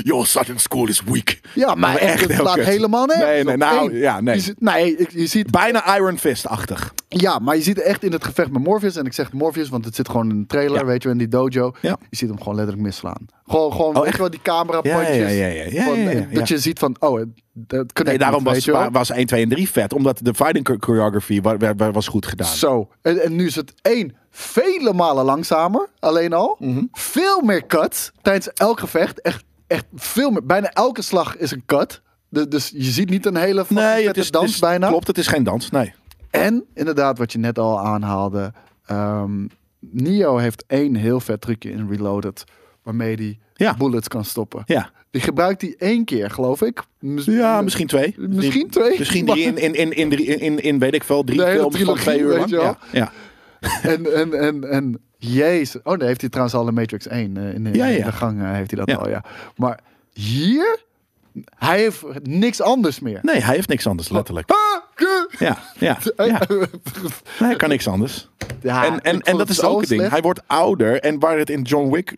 Your Southern School is weak. Ja, maar echt, het slaat helemaal nergens Nee, nee, nou, Eén, ja, nee. Je ziet, nee, je ziet Bijna Iron Fist-achtig. Ja, maar je ziet echt in het gevecht met Morpheus. En ik zeg Morpheus, want het zit gewoon in de trailer, weet je, wel, in die dojo. Ja. Je ziet hem gewoon letterlijk misslaan. Gewoon, gewoon Oh, echt? wel, die camera Ja, ja, ja, van-. Dat je ziet van, oh, dat Nee, daarom niet, was, was 1, 2 en 3 vet. Omdat de fighting cho- choreography wa- wa- wa- was goed gedaan. Zo. En, en nu is het één, vele malen langzamer, alleen al. Mhm. Veel meer cuts tijdens elk gevecht. Echt, echt veel meer. Bijna elke slag is een cut. De- dus je ziet niet een hele Nee, het is, dans het is- bijna. Klopt, het is geen dans. Nee. En inderdaad, wat je net al aanhaalde. ehm Neo heeft één heel vet trucje in Reloaded. Waarmee hij Ja. bullets kan stoppen. Ja. Die gebruikt hij één keer, geloof ik. Mis- ja, misschien twee. Misschien twee. Misschien drie in, in, in, in, in, in, weet ik veel, drie films van twee uur lang. Ja, ja. En, en, en, en jezus. Oh, nee, heeft hij trouwens al in Matrix 1. eh, in, de, Ja, ja. in de gang eh, heeft hij dat al, ja. Maar hier, hij heeft niks anders meer. Nee, hij heeft niks anders, letterlijk. Ah, Ja, ja, ja. Nee, hij kan niks anders. Ja, en en, en dat is ook het ding. Hij wordt ouder. En waar het in John Wick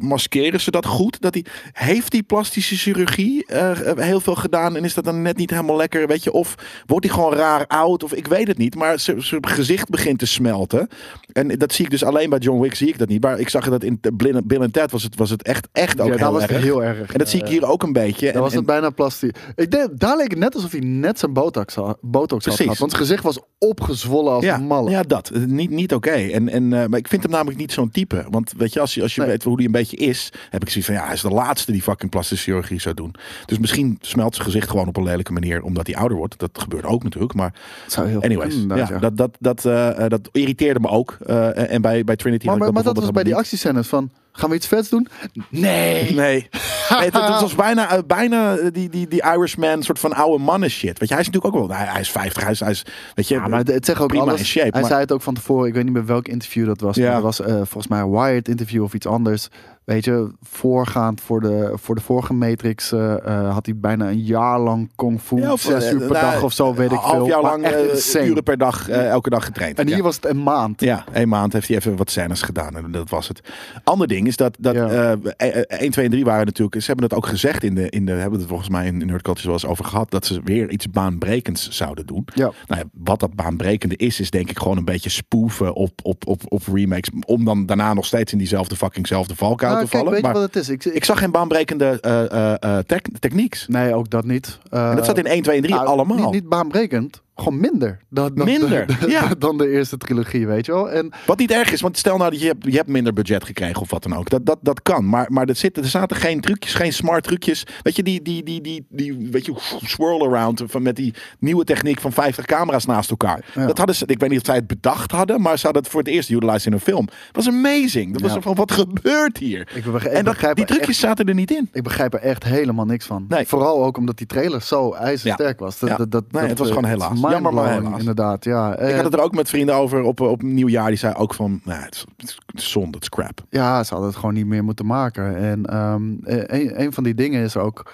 maskeren ze dat goed. Dat hij, heeft die plastische chirurgie eh, heel veel gedaan. En is dat dan net niet helemaal lekker. Weet je, of wordt hij gewoon raar oud. Of ik weet het niet. Maar zijn gezicht begint te smelten. En dat zie ik dus alleen bij John Wick. Zie ik dat niet. Maar ik zag dat in Bill Bill and Ted was het, was het echt, echt ook Ja, heel was erg. heel erg. En dat zie ik Ja, hier ook een beetje. Dat En- was en- het bijna plastisch. Ik denk, daar leek het net alsof hij net zijn botox, had, botox had gehad. Want zijn gezicht was opgezwollen als een malle. Ja, dat. Eh, Niet, niet oké. En, en, eh, maar ik vind hem namelijk niet zo'n type. Want weet je, als je, als je Nee. weet hoe hij een beetje is, heb ik zoiets van ja, hij is de laatste die fucking plastische chirurgie zou doen. Dus misschien smelt zijn gezicht gewoon op een lelijke manier omdat hij ouder wordt. Dat gebeurt ook natuurlijk. Maar Dat zou heel anyways, ja, ja. dat, dat, dat, eh, eh, dat irriteerde me ook. Eh, en bij, bij Trinity Maar, maar, maar dat was bij die actiescènes van, gaan we iets vets doen? Nee. Nee. het, het was bijna, eh, bijna eh, die, die, die Irishman soort van oude mannen shit. Weet je, hij is natuurlijk ook wel, hij, hij is 50, hij is, hij is weet je, Ja, maar het- zegt ook prima alles. in shape, Hij maar- zei het ook van tevoren. Ik weet niet meer welk interview dat was. Ja. Maar dat was eh, volgens mij een Wired interview of iets anders. Weet je, voorgaand voor de, voor de vorige Matrix eh, eh, had hij bijna een jaar lang kung fu. Ja, of, zes eh, uur per nou, dag of zo, weet ik een half veel. jaar lang uren per dag, elke dag getraind. En hier ja. was het een maand. Ja, een maand heeft hij even wat scènes gedaan en dat was het. Ander ding is dat, dat Ja. eh, eh, 1, 2 en 3 waren natuurlijk, ze hebben het ook gezegd in de, in de hebben het volgens mij in, in Nerd Culture wel eens over gehad, dat ze weer iets baanbrekends zouden doen. Ja. Nou ja, wat dat baanbrekende is, is denk ik gewoon een beetje spoeven op, op, op, op remakes, om dan daarna nog steeds in diezelfde fuckingzelfde valkuil Nou, kijk, vallen. weet je wat het is? Ik, ik zag geen baanbrekende eh, eh, tech- techniques. Nee, ook dat niet. En dat zat in 1, 2 en 3 nou, allemaal. Niet, niet baanbrekend, gewoon minder. Dan, dan, Minder, dan, ja. dan de eerste trilogie, weet je wel. En Wat niet erg is, want stel nou dat je hebt, je hebt minder budget gekregen of wat dan ook. Dat, dat, dat kan. Maar, maar er, zitten, er zaten geen trucjes, geen smart trucjes. Weet je, die, die, die, die, die weet je, swirl around van, met die nieuwe techniek van 50 camera's naast elkaar. Ja. Dat hadden ze, ik weet niet of zij het bedacht hadden, maar ze hadden het voor het eerst utilized in een film. Dat was amazing. Dat was Ja. van, wat gebeurt hier? ik, begrijp, en dat, begrijp die trucjes echt, zaten er niet in. ik begrijp er echt helemaal niks van. Nee. Vooral ook omdat die trailer zo ijzersterk was. Dat, dat, dat, Nee, het was gewoon helaas. Jammer, maar. Inderdaad, ja. Ik Eh, had het er ook met vrienden over op, op nieuwjaar. Die zei ook van, nou, het, is, zonde, het is crap. Ja, ze hadden het gewoon niet meer moeten maken. En ehm, eh, een, een van die dingen is ook.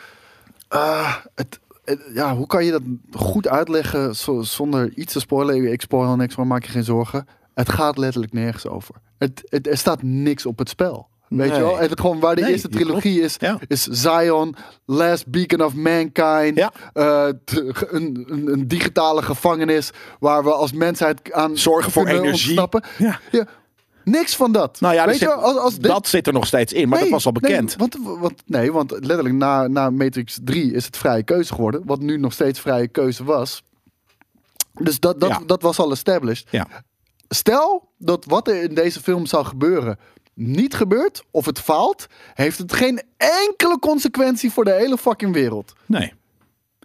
ah, het, eh, ja, hoe kan je dat goed uitleggen zo- zonder iets te spoilen? Ik spoil niks, maar maak je geen zorgen. Het gaat letterlijk nergens over. Het, het, er staat niks op het spel. Weet Nee. je wel? En het gewoon waar de Nee, eerste trilogie is, Ja. is Zion, Last Beacon of Mankind. Ja. eh, een, een, een digitale gevangenis waar we als mensheid aan Zorgen voor energie. Ja. Ja, niks van dat. Nou ja, Weet zit- je, als, als dit- dat zit er nog steeds in, maar dat was al bekend. Nee want, want, nee, want letterlijk na, na Matrix 3 is het vrije keuze geworden. Wat nu nog steeds vrije keuze was. Dus dat, dat, dat was al established. ja. Stel dat wat er in deze film zou gebeuren niet gebeurt, of het faalt, heeft het geen enkele consequentie voor de hele fucking wereld. Nee.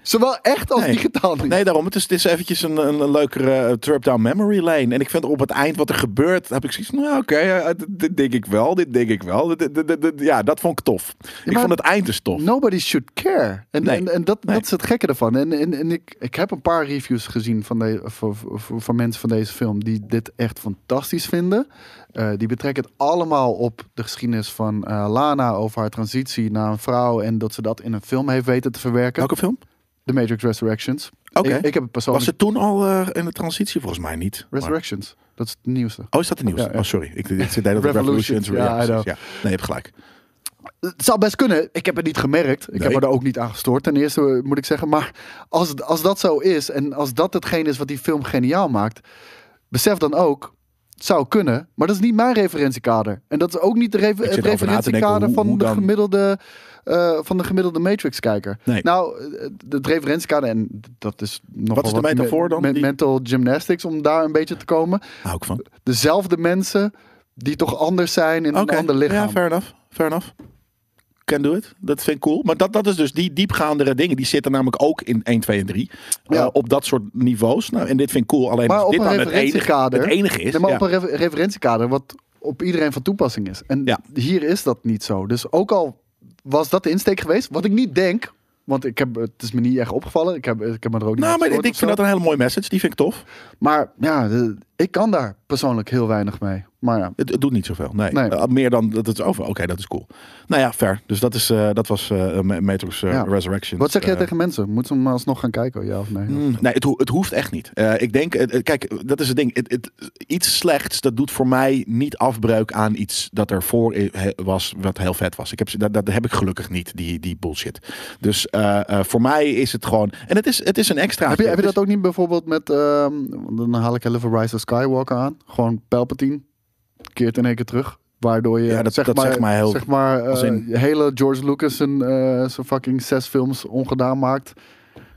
Zowel echt als Nee. digitaal niet. Nee, daarom. Het is, het is eventjes een, een, een leukere eh, trip down memory lane. En ik vind op het eind wat er gebeurt, heb ik zoiets van, nou oké, eh, dit, dit denk ik wel, dit denk ik wel. Dit- dit- dit- dit- ja, dat vond ik tof. ik vond het eind dus tof. Nobody should care. En, Nee. en, en dat, Nee. dat is het gekke ervan. En, en, en ik, ik heb een paar reviews gezien van, de, van, van, mensen van deze film die dit echt fantastisch vinden. Eh, die betrekken het allemaal op de geschiedenis van eh, Lana over haar transitie naar een vrouw en dat ze dat in een film heeft weten te verwerken. Welke film? The Matrix Resurrections. Oké. Ik, ik heb het persoonlijk... Was het toen al eh, in de transitie? Volgens mij niet. Maar- Resurrections. Dat is het nieuwste. Oh, is dat de nieuwste? Ja, ja. Oh, sorry. Ik, ik zit op Revolutions, ja, ja. Nee, je hebt gelijk. Het zou best kunnen. Ik heb het niet gemerkt. Ik Nee. heb me er ook niet aan gestoord. Ten eerste eh, moet ik zeggen. Maar als, het- als dat zo is. En als dat hetgeen is wat die film geniaal maakt. Besef dan ook. Het zou kunnen. Maar dat is niet mijn referentiekader. En dat is ook niet de refer- het denken, referentiekader hoe- van, de dan? Eh, van de gemiddelde Matrix-kijker. Nee. Nou, eh, het referentiekader. En dat is nog Wat is de metafoor dan? Die- mental gymnastics. Om daar een beetje te komen. Hou ik van. Dezelfde mensen. Die toch anders zijn in een ander lichaam. Ja, fair enough. Fair enough. Can do it. Dat vind ik cool. Maar dat, dat is dus die diepgaandere dingen. Die zitten namelijk ook in 1, 2 en 3. Ja. Eh, op dat soort niveaus. Nou, en dit vind ik cool. Alleen Maar op dit een dan het enige, referentiekader- het enige is. Nee, maar ja. op een refer- referentiekader wat op iedereen van toepassing is. En Ja. hier is dat niet zo. Dus ook al was dat de insteek geweest, wat ik niet denk, want ik heb, het is me niet echt opgevallen. Ik heb, ik heb me er ook niet Nou, maar ik, vind dat een hele mooie message. Die vind ik tof. Maar ja, ik kan daar persoonlijk heel weinig mee. Maar ja, Het, het doet niet zoveel. Nee. Nee. Eh, meer dan dat het is over. Oké, dat is cool. Nou ja, fair. Dus dat, is, eh, dat was Matrix eh, Ja. Resurrection. wat zeg jij tegen mensen? Moeten ze maar alsnog gaan kijken, ja of nee? Mm, Nee, het, ho- het hoeft echt niet. Ik denk, kijk, dat is het ding. Iets slechts, dat doet voor mij niet afbreuk aan iets dat er voor i- he- was, wat heel vet was. Ik heb, dat, dat heb ik gelukkig niet, die, die bullshit. Dus voor mij is het gewoon. En het is, het is een extra. Heb je, heb je dat ook niet bijvoorbeeld met, ehm, dan haal ik even Rise of Skywalker aan. Gewoon Palpatine keert in één keer terug. Waardoor je, Ja, dat- zeg dat maar, zegt mij heel- zeg maar, in- hele George Lucas zijn, eh, zijn fucking zes films ongedaan maakt.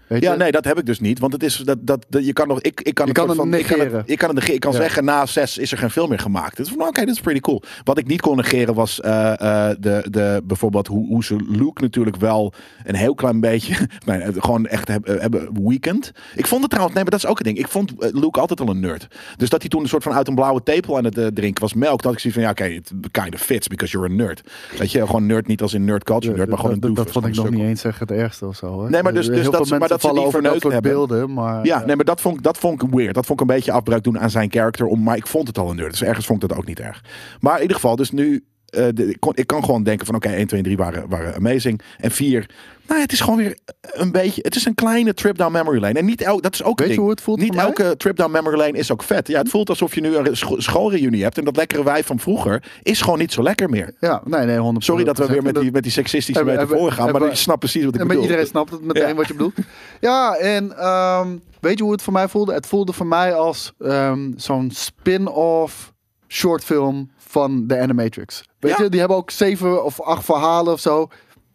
Weet Ja, je? nee, dat heb ik dus niet. Want het is dat, dat, dat je kan nog. Ik, ik kan Je het kan het van, ik kan negeren. het, ik kan het negeren. Ik kan Ja. zeggen, na zes is er geen film meer gemaakt. Dus van, oké, dat is pretty cool. Wat ik niet kon negeren was eh, eh, de, de, bijvoorbeeld hoe, hoe ze Luke natuurlijk wel een heel klein beetje, nee, het gewoon echt hebben, hebben weekend. Ik vond het trouwens, nee, maar dat is ook een ding. Ik vond eh, Luke altijd al een nerd. Dus dat hij toen een soort van uit een blauwe tepel aan het eh, drinken was melk. Dat ik zoiets van, ja, oké, it kind of fits because you're a nerd. Weet je, gewoon nerd niet als in nerd culture nerd, maar gewoon een dat, dat, doofus, vond ik nog niet eens echt het ergste of zo. Hoor. Nee, maar dus- dus dat maar dat ze die verneukt soort hebben. beelden. Maar, Ja, eh, nee, maar dat vond, ik- dat vond ik weird. Dat vond ik een beetje afbreuk doen aan zijn karakter. Om, maar ik vond het al een nerd. Dus ergens vond ik dat ook niet erg. Maar in ieder geval, dus nu... eh, de- ik, kon, ik kan gewoon denken van oké, 1, 2 en 3 waren, waren amazing. En 4, nou het is gewoon weer een beetje... Het is een kleine trip down memory lane. En niet elk, dat is ook Weet een je ding. hoe het voelt Niet mij? elke trip down memory lane is ook vet. Ja, het voelt alsof je nu een scho- schoolreunie hebt. En dat lekkere wij van vroeger is gewoon niet zo lekker meer. ja, nee, nee, 100%. Sorry dat we weer met die, met die seksistische metaforen gaan. Maar je snapt precies wat ik bedoel. iedereen snapt het meteen Ja. wat je bedoelt. Ja, en ehm, weet je hoe het voor mij voelde? Het voelde voor mij als ehm, zo'n spin-off shortfilm van de Animatrix. Weet Ja. je, die hebben ook zeven of acht verhalen of zo.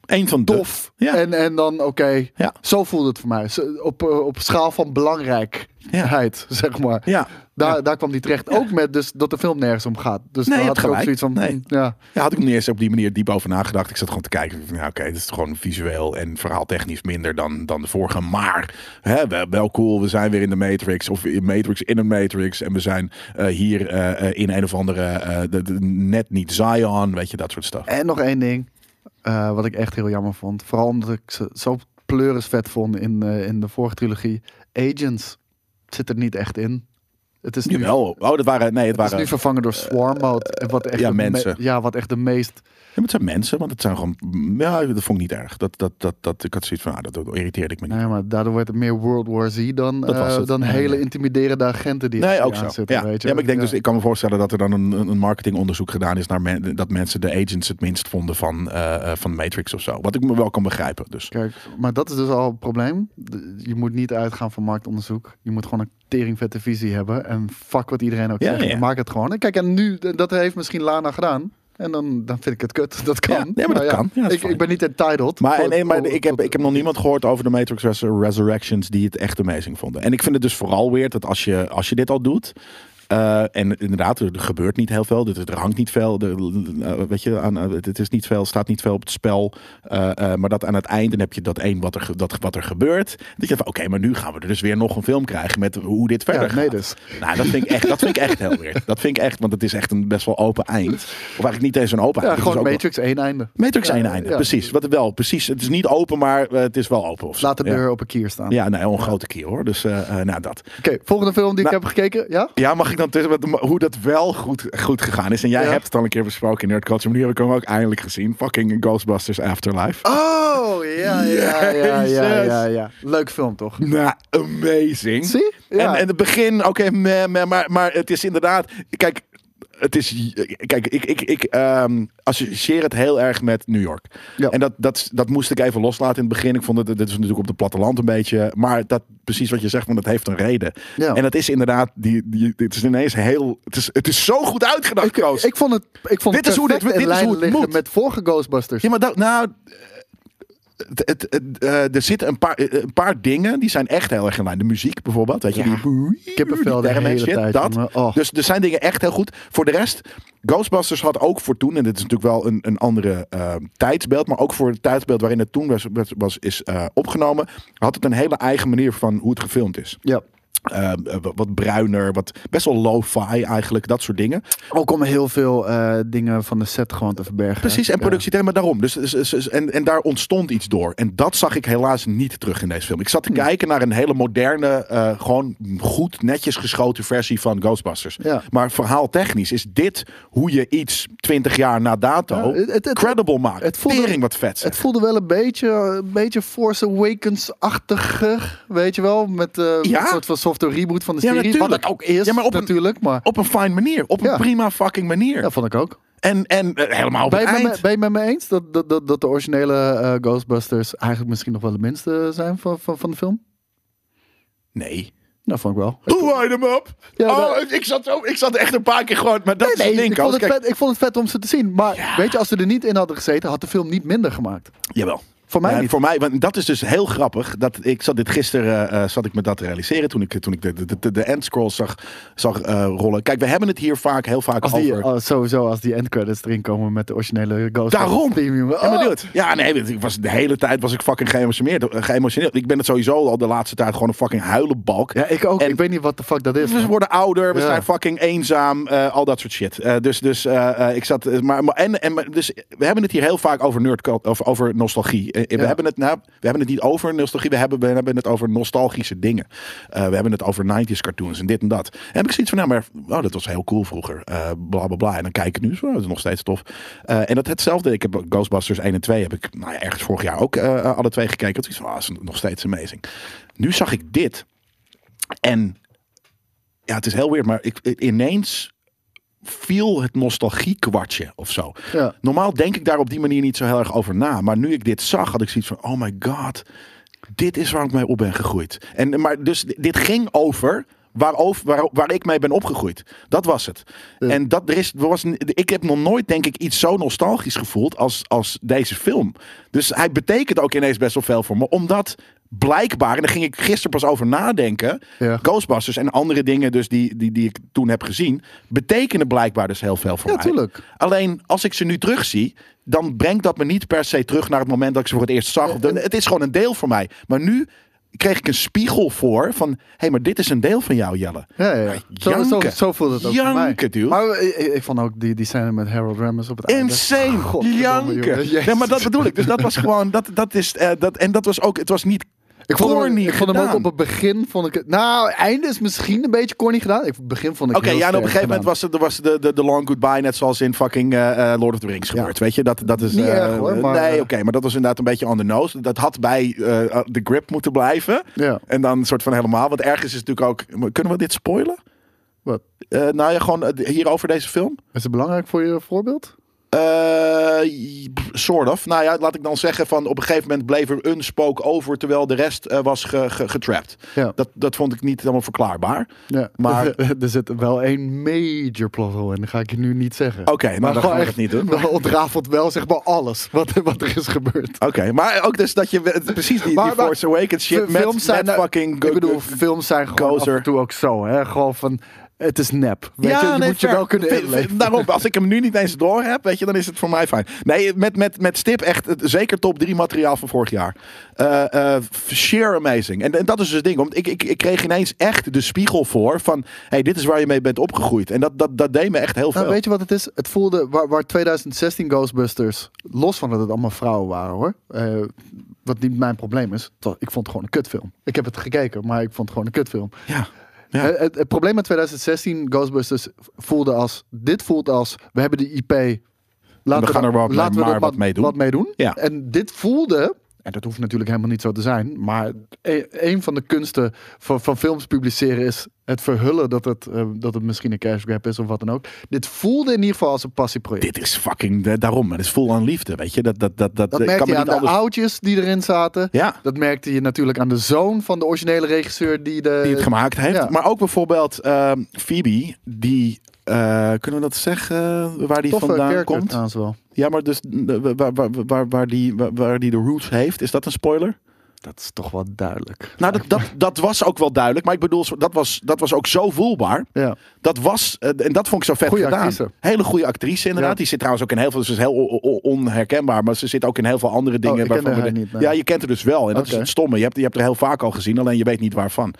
Eén van de. Tof. Ja. En, en dan, oké, Ja. zo voelde het voor mij. Op, eh, op schaal van belangrijkheid, zeg maar. Ja. Daar, Ja. daar kwam die terecht. Ook met dus dat de film nergens om gaat. Dus Nee, daar had ik ook zoiets van, Nee. ja. Ja, had ik niet eens op die manier diep over nagedacht. Ik zat gewoon te kijken. oké, dit is gewoon visueel en verhaaltechnisch minder dan, dan de vorige. Maar hè, wel, cool. We zijn weer in de Matrix. Of in Matrix in een Matrix. En we zijn eh, hier eh, in een of andere. de, de- net niet Zion. Weet je, dat soort stuff. En nog één ding, eh, wat ik echt heel jammer vond. Vooral omdat ik ze zo pleuris vet vond in, eh, in de vorige trilogie. Agents zit er niet echt in. Het is nu, Jawel. Oh, dat waren... Nee, het het is waren... nu vervangen door Swarm Mode. en wat echt ja, me- mensen. ja, wat echt de meest... Ja, het zijn mensen, want het zijn gewoon... Ja, dat vond ik niet erg. Dat, dat, dat, dat, ik had zoiets van, ah, dat, dat irriteerde ik me niet. Nee, maar daardoor wordt het meer World War Z dan, eh, dan Nee, hele nee. intimiderende agenten die Nee, er ook zo. zitten. ja. Weet je? ja, maar ik denk Ja. dus, ik kan me voorstellen dat er dan een, een marketingonderzoek gedaan is naar men- dat mensen de agents het minst vonden van, eh, eh, van Matrix of zo. Wat ik me wel kan begrijpen. Dus. Kijk, maar dat is dus al het probleem. Je moet niet uitgaan van marktonderzoek. Je moet gewoon een teringvette visie hebben. En fuck wat iedereen ook Ja, zegt. ja. Maak het gewoon. En kijk, en nu, dat heeft misschien Lana gedaan. En dan, dan vind ik het kut. Dat kan. Ja, nee, maar dat kan. Ja, ik, ik ben niet entitled. Maar, Voor- nee, maar ik, heb, ik heb nog niemand gehoord over de Matrix Resur- Resurrections die het echt amazing vonden. En ik vind het dus vooral weer dat als je, als je dit al doet. Eh, en inderdaad, er gebeurt niet heel veel. Er, er hangt niet veel. Er, eh, weet je, aan, eh, het is niet veel, staat niet veel op het spel. Maar dat aan het einde heb je dat één wat er, dat, wat er gebeurt. Dat je van oké, maar nu gaan we er dus weer nog een film krijgen met hoe dit verder Ja, nee gaat. dus. Nou, dat vind ik echt, dat vind ik echt heel weird. Dat vind ik echt, want het is echt een best wel open eind. Of eigenlijk niet eens een open Ja, eind. gewoon Matrix één einde. Matrix één einde, precies. Wat wel, precies. Het is niet open, maar het is wel open. Laat de deur op een kier staan. Ja, nee, een grote keer hoor. Dus nou, dat. Oké, volgende film die Nou- ik heb gekeken. Ja? Ja, mag ik dan tussen wat- hoe dat wel goed, goed gegaan is? En jij Ja. hebt het al een keer besproken in Nerd Culture, maar nu heb ik hem ook eindelijk gezien. Fucking Ghostbusters Afterlife. Oh, ja, ja, ja, ja, ja, ja. Leuk film, toch? Nou, amazing. Zie? Ja. En, en het begin, oké, maar, maar het is inderdaad. Kijk, het is. Kijk, ik, ik, ik ehm, associeer het heel erg met New York. Ja. En dat, dat, dat moest ik even loslaten in het begin. Ik vond het, dit is natuurlijk op het platteland een beetje. Maar dat, precies wat je zegt, want dat heeft een reden. Ja. En dat is inderdaad, die, die, dit is ineens heel. Het is, het is zo goed uitgedacht, ik, ik vond het, ik vond Dit het is hoe dit- dit is hoe het moet. met vorige Ghostbusters. Ja, maar dat, nou. Het, het, het, eh, er zitten een paar, eh, een paar dingen die zijn echt heel erg in lijn. De muziek bijvoorbeeld. Weet je, Ja. die, Kippenvel de die hele shit, tijd, Dat. Oh. Dus er zijn dingen echt heel goed. Voor de rest, Ghostbusters had ook voor toen, en dit is natuurlijk wel een, een andere eh, tijdsbeeld, maar ook voor het tijdsbeeld waarin het toen was, was, was is opgenomen, had het een hele eigen manier van hoe het gefilmd is. Ja. Eh, wat- bruiner, wat best wel lo-fi eigenlijk, dat soort dingen. Ook om heel veel eh, dingen van de set gewoon te verbergen. Precies, en Ja. productie, maar daarom. Dus, dus- dus- en, en daar ontstond iets door. En dat zag ik helaas niet terug in deze film. Ik zat te kijken naar een hele moderne, eh, gewoon goed, netjes geschoten versie van Ghostbusters. Ja. Maar verhaaltechnisch is dit hoe je iets 20 jaar na dato Ja, het- het- het- credible maakt. het voelde- Tering wat vet. zeg. Het voelde wel een beetje, een beetje Force Awakens-achtiger, weet je wel? Met Ja. een soort van software reboot van de Ja, serie. Wat natuurlijk. het ook is, Ja, maar op een- natuurlijk. Maar Op een fine manier. Op een Ja. prima fucking manier. ja, vond ik ook. En, en eh, helemaal op Ben je, het met eind. me, ben je met me eens dat, dat, dat, dat de originele eh, Ghostbusters eigenlijk misschien nog wel de minste zijn van, van, van de film? Nee. Nou, vond ik wel. Hoe hem up? Ja, oh, dat- ik, zat zo, ik zat echt een paar keer gewoon... Maar dat Nee, is ik, vond het vet, ik vond het vet om ze te zien. Maar Ja. weet je, als ze er niet in hadden gezeten, had de film niet minder gemaakt. Jawel. Voor mij Ja, niet. Voor mij, want dat is dus heel grappig. Dat ik zat dit gisteren, eh, zat ik me dat te realiseren toen ik, toen ik de, de, de, zag, zag eh, rollen. Kijk, we hebben het hier vaak, heel vaak Als die, over. oh, sowieso als die endcredits erin komen met de originele Ghostbusters Daarom. theme. Ja, Oh. dude, ja, nee, ik was, de hele tijd was ik fucking geëmotioneerd. eh, geëmotioneerd. Ik ben het sowieso al de laatste tijd gewoon een fucking huilenbalk. Ja, ik ook. En- ik weet niet wat de fuck dat is. We worden ouder, we Ja. zijn fucking eenzaam, eh, al dat soort shit. Eh, dus dus eh, eh, ik zat, eh, maar, maar en, en dus we hebben het hier heel vaak over nerd, over, over nostalgie. Eh, we Ja. hebben het, nou, we hebben het niet over nostalgie, we hebben, we hebben het over nostalgische dingen. Eh, we hebben het over 90s cartoons en dit en dat. En heb ik zoiets van, nou, maar oh, dat was heel cool vroeger, eh bla bla bla. En dan kijk ik nu, zo, dat is nog steeds tof. En dat hetzelfde. Ik heb Ghostbusters 1 en 2 heb ik nou, ja, ergens vorig jaar ook alle twee gekeken. Dat is van, ah, is nog steeds amazing. Nu zag ik dit en ja, het is heel weird, maar ik, ineens viel het nostalgie-kwartje of zo. Ja. Normaal denk ik daar op die manier niet zo heel erg over na. Maar nu ik dit zag, had ik zoiets van: oh my god, dit is waar ik mee op ben gegroeid. En, maar dus dit ging over. Waarover, waar, waar ik mee ben opgegroeid. Dat was het. En dat er is, was, ik heb nog nooit, denk ik, iets zo nostalgisch gevoeld als, als deze film. Dus hij betekent ook ineens best wel veel voor me. Omdat blijkbaar, en daar ging ik gisteren pas over nadenken. Ja. Ghostbusters en andere dingen dus die, die, die ik toen heb gezien. betekenen blijkbaar dus heel veel voor Ja, mij. tuurlijk. Alleen als ik ze nu terugzie, dan brengt dat me niet per se terug naar het moment dat ik ze voor het eerst zag. De- Het is gewoon een deel van mij. Maar nu kreeg ik een spiegel voor van, hé, hey, maar dit is een deel van jou, Jelle. Ja, ja, ja. Zo, zo, zo voelde het ook voor mij. Janken, dude. Maar ik, ik- ik vond ook die, die scène met Harold Ramis op het einde. Insane, Godverdomme, janken. Nee, maar dat bedoel ik. Dus dat was gewoon, dat, dat is, eh, dat, en dat was ook, het was niet Ik vond, hem, ik vond hem ook op het begin, vond ik het... Nou, einde is misschien een beetje corny gedaan. Ik, het begin vond ik Oké, ja, en op een gegeven moment was het was de, de, de long goodbye, net zoals in fucking eh, eh, Lord of the Rings gebeurd. Weet je, dat, dat is. Niet eh, erg, hoor, maar, nee, oké, maar dat was inderdaad een beetje on the nose. Dat had bij eh, de grip moeten blijven. Ja. En dan een soort van helemaal. Want ergens is het natuurlijk ook. Kunnen we dit spoilen? Wat? Eh, nou ja, gewoon eh, hier over deze film. Is het belangrijk voor je voorbeeld? Eh, sort of. Nou ja, laat ik dan zeggen van op een gegeven moment bleef er een spook over terwijl de rest eh, was ge, ge- getrapt. Ja. Dat, dat vond ik niet helemaal verklaarbaar. ja. Maar- er zit wel één major plot hole in. Dat ga ik je nu niet zeggen. Oké, nou, dan gewoon gaan we echt- het niet doen. Wel ontrafelt wel zeg maar alles wat, wat er is gebeurd. Oké, maar ook dus dat je we- precies die, Maar- die maar- Force Awakens shit met, films zijn met er- fucking... Ik bedoel, films zijn gewoon af en toe ook zo. Hè? Gewoon van, het is nep. Weet ja, je, je nee, moet je wel kunnen inleven. Daarom, als ik hem nu niet eens door heb, weet je, dan is het voor mij fijn. Nee, met, met, met Stip echt het- zeker top 3 materiaal van vorig jaar. Eh sheer amazing. En, en dat is dus het ding. Want ik, ik, ik kreeg ineens echt de spiegel voor van, hey, dit is waar je mee bent opgegroeid. En dat, dat, dat deed me echt heel veel. Nou, weet je wat het is? Het voelde waar, waar 2016 Ghostbusters, los van dat het allemaal vrouwen waren hoor. eh, wat niet mijn probleem is. Ik vond het gewoon een kutfilm. Ik heb het gekeken, maar ik vond het gewoon een kutfilm. ja. Ja. Eh, Het, het probleem met 2016 Ghostbusters voelde als, dit voelt als, we hebben de IP. Laten We gaan er wat- laten we wat mee doen. Wat mee doen. Ja. En dit voelde, en dat hoeft natuurlijk helemaal niet zo te zijn, maar e- een van de kunsten van, van films publiceren is het verhullen dat het, eh, dat het misschien een cash grab is of wat dan ook. Dit voelde in ieder geval als een passieproject. Dit is fucking de- daarom. Het is vol aan liefde, weet je. Dat, dat, dat, dat, Dat ik merkte kan je aan niet de anders... oudjes die erin zaten. Ja. Dat merkte je natuurlijk aan de zoon van de originele regisseur die de... die het gemaakt heeft. ja. Maar ook bijvoorbeeld ehm, Phoebe, die, eh, kunnen we dat zeggen, waar die Toffe vandaan komt? wel. Ja, maar dus waar, waar, waar, waar, die, waar, waar die de roots heeft, is dat een spoiler? Dat is toch wel duidelijk. Nou, dat, dat, dat was ook wel duidelijk. Maar ik bedoel, dat was, dat was ook zo voelbaar. Ja. Dat was, eh, en dat vond ik zo vet Goeie gedaan. actrice. Hele goede actrice inderdaad. Ja. Die zit trouwens ook in heel veel, ze is heel onherkenbaar. Maar ze zit ook in heel veel andere dingen. Oh, waarvan we haar de- niet, nee. Ja, je kent haar dus wel. En dat is het stomme. Je hebt, je hebt er heel vaak al gezien, alleen je weet niet waarvan.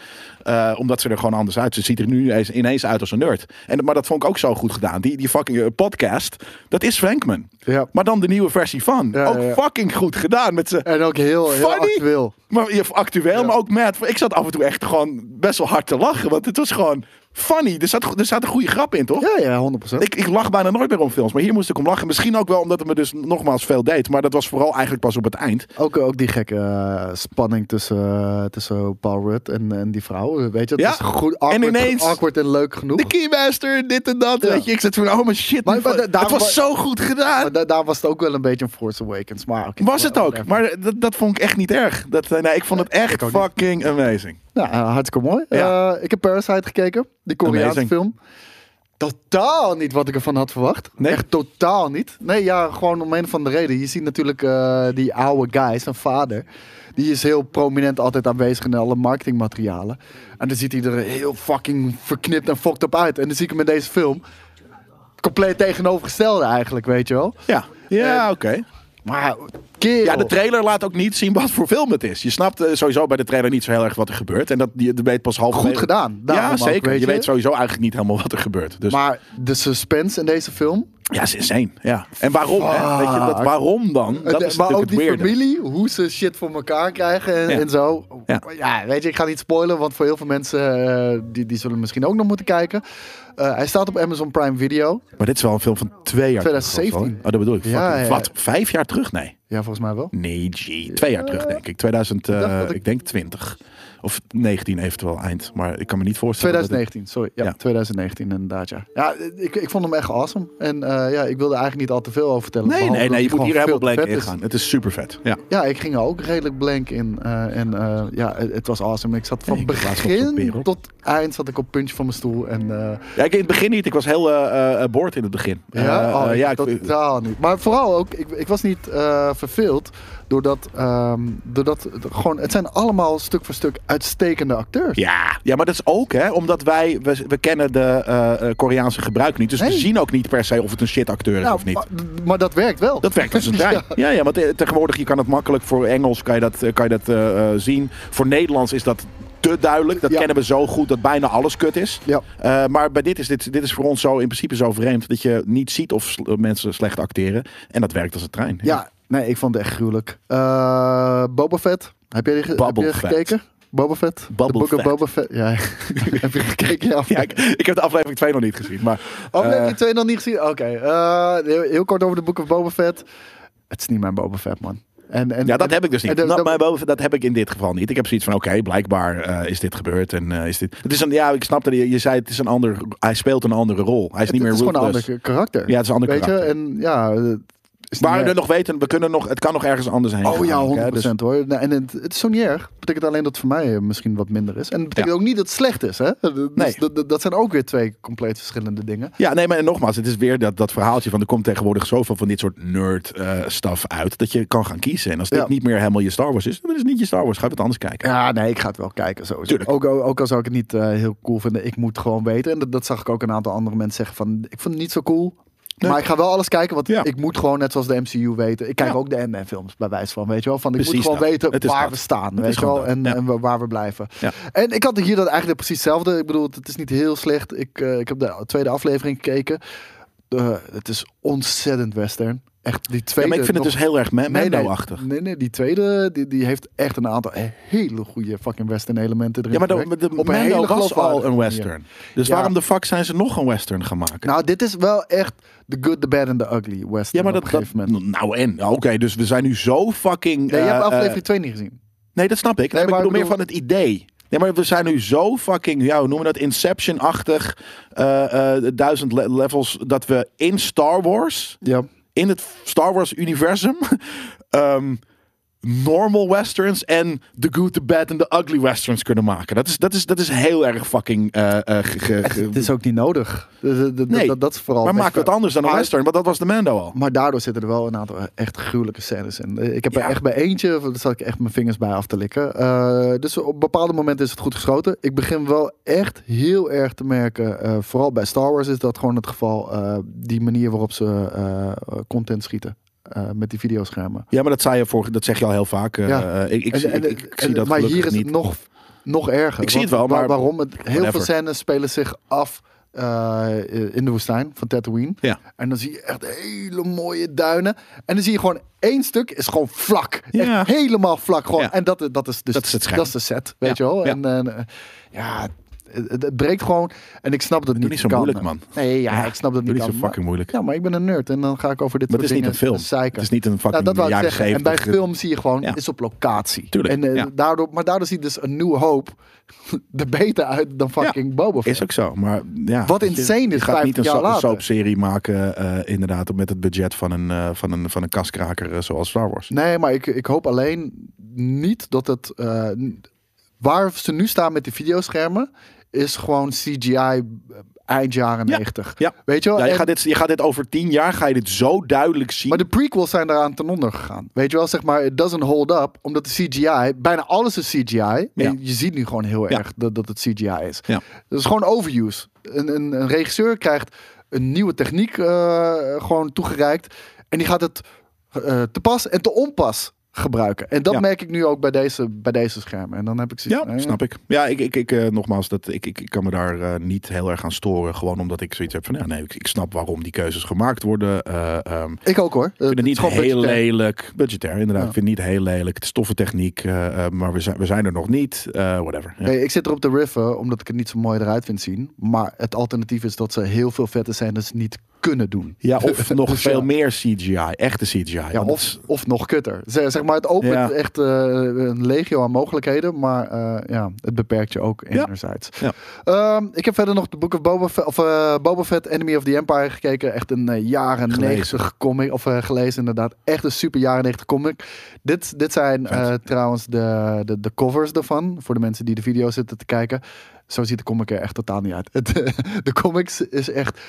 Eh, omdat ze er gewoon anders uit. Ze ziet er nu eens- ineens uit als een nerd. En, maar dat vond ik ook zo goed gedaan. Die, die fucking eh, podcast, dat is Frankman. Ja. Maar dan de nieuwe versie van. Ja, ook fucking goed gedaan. Met ze. En ook heel, heel Funny. Actueel. Maar actueel, Ja. maar ook mad. Ik zat af en toe echt gewoon best wel hard te lachen. Want het was gewoon funny. Er zat, er zat een goede grap in, toch? Ja, ja, 100%. Ik, ik lach bijna nooit meer om films. Maar hier moest ik om lachen. Misschien ook wel omdat het me dus nogmaals veel deed. Maar dat was vooral eigenlijk pas op het eind. Ook, ook die gekke eh, spanning tussen, eh, tussen Paul Rudd en, en die vrouw. Weet je, het Ja. is goed awkward, En ineens- awkward en leuk genoeg. De Keymaster, dit en dat. Ja. Weet je, ik zat van, oh mijn shit. Maar- nu maar van- da- daar het was wa- zo goed gedaan. Daar was het ook wel een beetje een Force Awakens. Maar was het ook. Maar dat, dat vond ik echt niet erg. Dat, eh, nee, ik vond het echt fucking amazing. Nou, eh, hartstikke mooi. Ja. Eh, ik heb Parasite gekeken. Die Koreaanse Amazing. film. Totaal niet wat ik ervan had verwacht. Nee? Echt totaal niet. Nee, ja, gewoon om een van de reden. Je ziet natuurlijk eh, die oude guy, zijn vader. Die is heel prominent altijd aanwezig in alle marketingmaterialen. En dan ziet hij er heel fucking verknipt en fucked up uit. En dan zie ik hem in deze film. Compleet tegenovergestelde eigenlijk, weet je wel. Ja, ja oké. Maar kerel. Ja, de trailer laat ook niet zien wat voor film het is. Je snapt eh, sowieso bij de trailer niet zo heel erg wat er gebeurt. En dat je weet pas half. Goed gedaan. Ja, ook, zeker. weet je je. weet sowieso eigenlijk niet helemaal wat er gebeurt. Dus Maar de suspense in deze film. ja, is insane. Ja. En waarom? Hè? Weet je, dat, waarom dan? Dat is maar ook die familie, hoe ze shit voor elkaar krijgen en, Ja. en zo. Ja. Ja. weet je, ik ga niet spoilen, want voor heel veel mensen eh, die, die zullen misschien ook nog moeten kijken. Eh, hij staat op Amazon Prime Video. Maar dit is wel een film van twee jaar 2017. terug. of zo, hè? Oh, dat bedoel ik. Ja. Wat? Vijf jaar terug? Nee. Ja, volgens mij wel. Nee, G. Twee jaar terug, denk ik. 2000, Ik dacht eh, ik... ik- denk 20. Of 19 eventueel eind. Maar ik kan me niet voorstellen. dat het- 2019, sorry. Ja, Ja. 2019 inderdaad, ja. Ja, ik, ik vond hem echt awesome. En eh, ja, ik wilde eigenlijk niet al te veel over vertellen. Nee, nee, nee. Je moet hier helemaal blank in is. gaan. Het is super vet. Ja. Ja, ik ging er ook redelijk blank in. eh, en ja, het, het was awesome. Ik zat van Nee, begin tot eind zat ik op puntje van mijn stoel. En Ja, ik in het begin niet. Ik was heel boord in het begin. Ja, oh, ja, ik, totaal niet. Maar vooral ook, ik, ik was niet verveeld doordat, ehm, doordat het gewoon, het zijn allemaal stuk voor stuk uitstekende acteurs. ja, ja, maar dat is ook hè, omdat wij, we, we kennen de eh, eh, Koreaanse gebruik niet. Dus we zien ook niet per se of het een shit acteur is Nou, of niet. maar, maar dat werkt wel. Dat werkt als een trein. ja. Ja, want eh, tegenwoordig je kan het makkelijk voor Engels kan je dat, kan je dat zien. Voor Nederlands is dat te duidelijk. Dat Ja. kennen we zo goed dat bijna alles kut is. Ja. Maar bij dit is, dit, dit is voor ons zo in principe zo vreemd dat je niet ziet of sl- mensen slecht acteren. En dat werkt als een trein. Ja, nee, ik vond het echt gruwelijk. Eh, Boba Fett, Heb je, die heb Fett. gekeken? Boba Fett? Bubble Book of. Boba Fett. Ja. heb je gekeken? Ja. Ja, ik, ik heb de aflevering 2 nog niet gezien. Maar, Oh, heb eh, je twee nog niet gezien? Oké. eh, heel, heel kort over de Book of Boba Fett. Het is niet mijn Boba Fett, man. En, en, ja, dat en- heb ik dus niet. de- dat, boven- dat heb ik in dit geval niet. Ik heb zoiets van, oké, blijkbaar eh, is dit gebeurd. En eh, is dit... Het is een, ja, ik snapte, je, je zei het is een ander, hij speelt een andere rol. Hij is het, niet meer het is gewoon een ander karakter. Ja, het is een ander Weet karakter. je? En ja... het Maar we nog weten, we kunnen nog, het kan nog ergens anders heen Oh gaan ja, ook, 100% hè. Dus- hoor. Nou, en het, het is zo niet erg. betekent alleen dat het voor mij eh, misschien wat minder is. En het betekent ook niet dat het slecht is. Hè? Dus Nee. dat, zijn ook weer twee compleet verschillende dingen. Ja, nee, maar en nogmaals, het is weer dat, dat verhaaltje van er komt tegenwoordig zoveel van dit soort nerd eh stuff uit, dat je kan gaan kiezen. En als dit Ja. niet meer helemaal je Star Wars is, dan is het niet je Star Wars. Ga je wat anders kijken. Ja, nee, ik ga het wel kijken sowieso. Tuurlijk. Ook, ook, ook al zou ik het niet eh, heel cool vinden. Ik moet gewoon weten. En dat, dat zag ik ook een aantal andere mensen zeggen van... Ik vond het niet zo cool. Nee. Maar ik ga wel alles kijken, want Ja. ik moet gewoon net zoals de MCU weten. Ik kijk Ja. ook de Ant-Man films bij wijze van, weet je wel. Van, ik Precies moet gewoon dat. weten waar dat. we staan, weet je wel. En, Ja. en wa- waar we blijven. En ik had hier dat eigenlijk precies hetzelfde. Ik bedoel, het is niet heel slecht. Ik, eh, ik heb de tweede aflevering gekeken. Eh, het is ontzettend western. Echt, die Ja, tweede... maar ik vind het dus heel erg Ma- Nee, nee, nee, die tweede die, die heeft echt een aantal hele goede fucking western elementen erin. Ja, maar de, verwerkt. de Op een hele was al een western. Dus Ja. waarom de fuck zijn ze nog een western maken? Nou, dit is wel echt the good, the bad and the ugly western ja, maar op dat, een dat gegeven moment. nou en oké, dus we zijn nu zo fucking. Nee, je eh, hebt eh, aflevering 2 niet gezien. nee, dat snap ik. Nee, Nee, maar ik bedoel meer van het idee. Nee, maar we zijn nu zo fucking, ja, hoe noemen we dat, Inception-achtig, eh, duizend le- levels, dat we in Star Wars, Ja. in het Star Wars-universum, ehm, normal westerns en the good, the bad en the ugly westerns kunnen maken. Dat is, dat is, dat is heel erg fucking... ge- ge- ge- Het is ook niet nodig. Eh, dat- Nee, dat, dat is vooral maar maak het wel- anders dan een western, want dat was de Mando al. Maar daardoor zitten er wel een aantal echt gruwelijke scènes in. Ik heb Ja. er echt bij eentje, daar zat ik echt mijn vingers bij af te likken. Eh, dus op bepaalde momenten is het goed geschoten. Ik begin wel echt heel erg te merken, vooral bij Star Wars is dat gewoon het geval, die manier waarop ze content schieten. Eh, met die videoschermen. Ja, maar dat, zei je voor, dat zeg je al heel vaak. eh, Ja. eh, ik, ik, En- zie- en- ik, en- zie dat maar hier is niet. het nog, nog erger. Ik zie het wel, maar- waar- waarom? Het, heel veel scènes spelen zich af in de woestijn van Tatooine. Ja. En dan zie je echt hele mooie duinen. En dan zie je gewoon één stuk is gewoon vlak. Ja. Echt helemaal vlak. Gewoon. Ja. En dat, dat is dus Dat is het scherm. dat is de set, weet je wel. Ja. En eh, ja, het, breekt gewoon. En ik snap dat niet niet zo kan. moeilijk, man. Nee, ja, Ja, ik snap dat Doe niet niet zo fucking moeilijk. Ja, maar ik ben een nerd en dan ga ik over dit Maar het is niet een film. Het is niet een fucking Nou, dat jaren zeggen. En bij 70. film zie je gewoon, Ja. is op locatie. Tuurlijk, En, eh, ja. daardoor, maar daardoor ziet dus een nieuwe hoop er beter uit dan fucking Boba Fett. Is ook zo, maar ja. Wat je, insane is, Je gaat niet 50 een, so- een soapserie maken, eh, inderdaad, met het budget van een, eh, van een, van een kaskraker zoals Star Wars. Nee, maar ik, ik hoop alleen niet dat het... waar ze nu staan met die videoschermen... is gewoon CGI eind jaren Ja. 90. Ja. Weet je wel? Ja, je, En- gaat dit, je gaat dit over tien jaar, ga je dit zo duidelijk zien. Maar de prequels zijn daaraan ten onder gegaan. Weet je wel, zeg maar, it doesn't hold up. Omdat de CGI, bijna alles is CGI. Ja. Je ziet nu gewoon heel erg dat, dat het CGI is. Ja. Dat is gewoon overuse. Een, een, een regisseur krijgt een nieuwe techniek eh, gewoon toegereikt. En die gaat het eh, te pas en te onpas gebruiken. En dat Ja. merk ik nu ook bij deze, bij deze schermen. En dan heb ik Ja, zoiets eh, snap ik. Ja, ik, ik, ik eh, nogmaals, dat, ik, ik, ik kan me daar eh, niet heel erg aan storen. Gewoon omdat ik zoiets heb van, ja, nee, ik, ik snap waarom die keuzes gemaakt worden. Eh, ehm, ik Ik ook hoor. vind het niet heel lelijk. Budgetair, inderdaad. Ja. Ik vind het niet heel lelijk. Het is toffe techniek, maar we zijn, we zijn er nog niet. Whatever. Ja. Nee, ik zit erop te riffen omdat ik het niet zo mooi eruit vind zien. Maar het alternatief is dat ze heel veel vette scènes niet kunnen doen. Ja, of nog Dus veel ja. meer CGI. Echte CGI. Ja, of, of nog kutter. Zeg, zeg maar, het opent Ja. echt eh, een legio aan mogelijkheden, maar eh, ja, het beperkt je ook Ja. enerzijds. Ja. Ehm, ik heb verder nog de Book of Boba Fett, of, eh, Boba Fett Enemy of the Empire gekeken. Echt een jaren Gelezen. 90 comic, of gelezen inderdaad. Echt een super jaren 90 comic. Dit, dit zijn trouwens de, de, de covers ervan, voor de mensen die de video zitten te kijken. Zo ziet de comic er echt totaal niet uit. Het, de comics is echt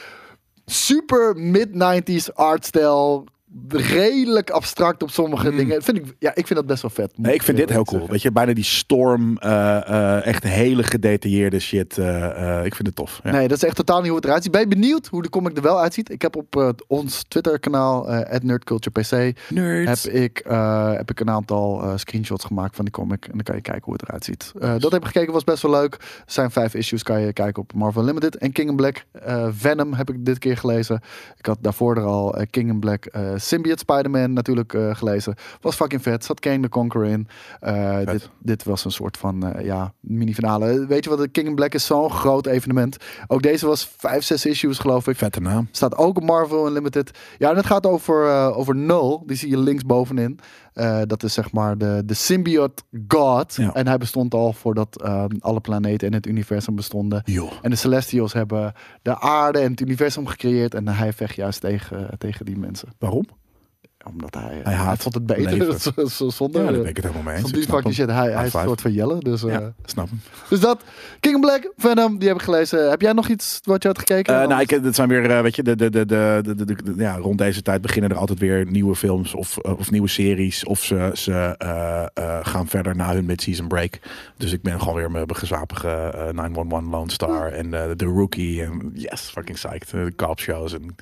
super mid-90s artstijl. Redelijk abstract op sommige dingen. Vind ik, ja, ik vind dat best wel vet. Nee, ik vind dit heel cool. zeggen. Weet je, bijna die storm, eh, eh, echt hele gedetailleerde shit. eh, ik vind het tof. Ja. Nee, dat is echt totaal niet hoe het eruit ziet. Ben je benieuwd hoe de comic er wel uitziet? Ik heb op ons Twitter-kanaal, @nerdculturepc, heb ik, heb ik een aantal screenshots gemaakt van die comic. En dan kan je kijken hoe het eruit ziet. Dat heb ik gekeken, was best wel leuk. Er zijn vijf issues, kan je kijken op Marvel Limited. En King in Black, Venom heb ik dit keer gelezen. Ik had daarvoor er al King in Black, Symbiote Spider-Man natuurlijk eh, gelezen. Was fucking vet. Zat Kang the Conqueror in. Eh, dit, dit was een soort van eh, ja, mini-finale. Weet je wat? King in Black is zo'n groot evenement. Ook deze was vijf, zes issues geloof ik. Vette naam. Staat ook Marvel Unlimited. Ja, en het gaat over, over Null. Die zie je links Eh, dat is zeg maar de, de symbiote god. Ja. En hij bestond al voordat eh, alle planeten in het universum bestonden. En de Celestials hebben de aarde en het universum gecreëerd. En hij vecht juist tegen, tegen die mensen. Waarom? Omdat hij, Hij hij, haat vond het beter. Z- z- Zonder, Ja, daar ben ik het helemaal mee eens. Die shit. Hij, hij is een soort van Jelle. Dus, eh, Ja, snap hem. dus dat. King in Black, Venom, die heb ik gelezen. Heb jij nog iets wat je had gekeken? Eh, nou, ik, het zijn weer, eh, weet je, de, de, de, de, de, de- de- ja, rond deze tijd beginnen er altijd weer nieuwe films of, eh, of nieuwe series. Of ze, ze eh, eh, gaan verder na hun mid-season break. Dus ik ben gewoon weer mijn gezapige eh 911 Lone Star en eh, The Rookie. En yes, fucking psyched. Eh, De cop shows en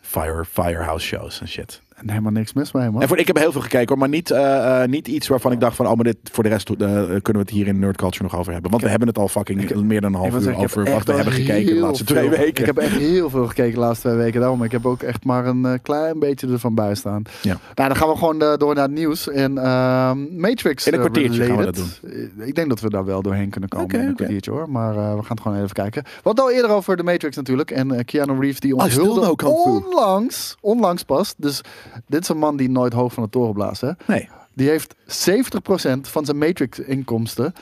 fire, firehouse shows en shit. En helemaal niks mis mee, man. En voor, ik heb heel veel gekeken hoor, maar niet, eh, eh, niet iets waarvan ik dacht van, oh, maar dit voor de rest eh, kunnen we het hier in Nerd Culture nog over hebben. Want we hebben het al fucking meer dan een half uur zeggen, over wat we hebben gekeken de laatste twee weken. Ik heb echt heel veel gekeken de laatste twee weken. Daarom, ik heb ook echt maar een klein beetje ervan bij staan. Ja. Nou, dan gaan we gewoon door naar het nieuws. En ehm, Matrix. In een kwartiertje gaan we dat. Eh, Ik denk dat we daar wel doorheen kunnen komen in een kwartiertje hoor. Maar we gaan het gewoon even kijken. Hadden al eerder over de Matrix natuurlijk. En Keanu Reeves die still onthulde onlangs, onlangs pas. Dus dit is een man die nooit hoog van de toren blaast. Hè? Nee. Die heeft 70% van zijn Matrix-inkomsten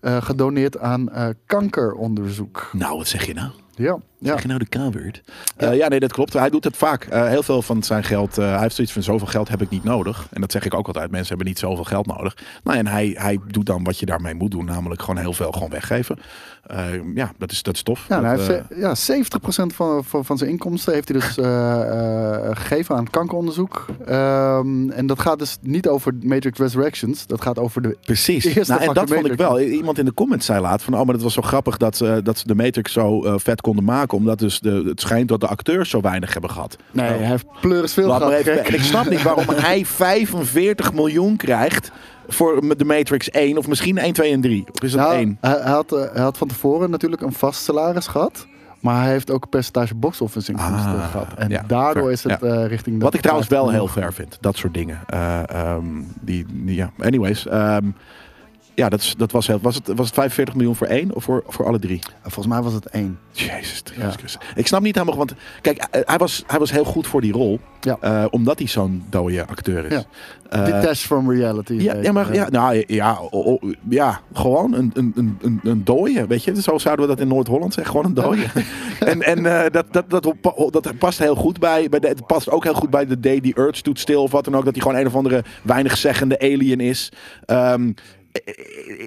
eh, gedoneerd aan eh, kankeronderzoek. Nou, wat zeg je nou? Ja, ja. Zeg je nou de K-word? Ja. ja, nee, dat klopt. Hij doet het vaak. Eh, heel veel van zijn geld. eh, hij heeft zoiets van zoveel geld heb ik niet nodig. En dat zeg ik ook altijd. Mensen hebben niet zoveel geld nodig. Nou, en hij, hij doet dan wat je daarmee moet doen. Namelijk gewoon heel veel gewoon weggeven. Eh, ja, dat is, dat is tof. Ja, hij Dat, heeft, eh, ja, 70% van, van, van zijn inkomsten heeft hij dus eh, eh, gegeven aan kankeronderzoek. Ehm, en dat gaat dus niet over Matrix Resurrections. Dat gaat over de... Precies. Eerste Nou, en dat vond ik wel. Iemand in de comments zei laat van, oh, maar het was zo grappig dat, ze dat ze de Matrix zo eh, vet konden maken, omdat dus de, het schijnt dat de acteurs zo weinig hebben gehad. Nee, Nou, hij heeft pleuris veel gehad. even, gek. en ik snap niet waarom hij 45 miljoen krijgt voor de Matrix 1 of misschien 1, 2 en 3. Of is dat Nou, 1? hij, hij had, eh, hij had van tevoren natuurlijk een vast salaris gehad. Maar hij heeft ook een percentage box-office inkomsten Ah, gehad. En ja, daardoor is het ja. eh, richting... Wat ik trouwens wel 50 heel fair vind. Dat soort dingen. Eh, ehm, die, die- ja. Anyways. ehm, ja, dat, is, dat was, heel, was, het, was het 45 miljoen voor één of voor, voor alle drie? Volgens mij was het één. Jezus Ja. Ik snap niet helemaal, want kijk, eh, hij was, hij was heel goed voor die rol. Ja. eh, omdat hij zo'n dode acteur is. Ja. Eh, Detached from reality. ja, ja, maar ja, nou, ja, ja, gewoon een, een, een, een, dooie, weet je. Zo zouden we dat in Noord-Holland zeggen, gewoon een dooie. en en eh, dat, dat, dat, dat past heel goed bij, bij de, het past ook heel goed bij de day die Earth stoet stil of wat dan ook. Dat hij gewoon een of andere weinig zeggende alien is. Ehm,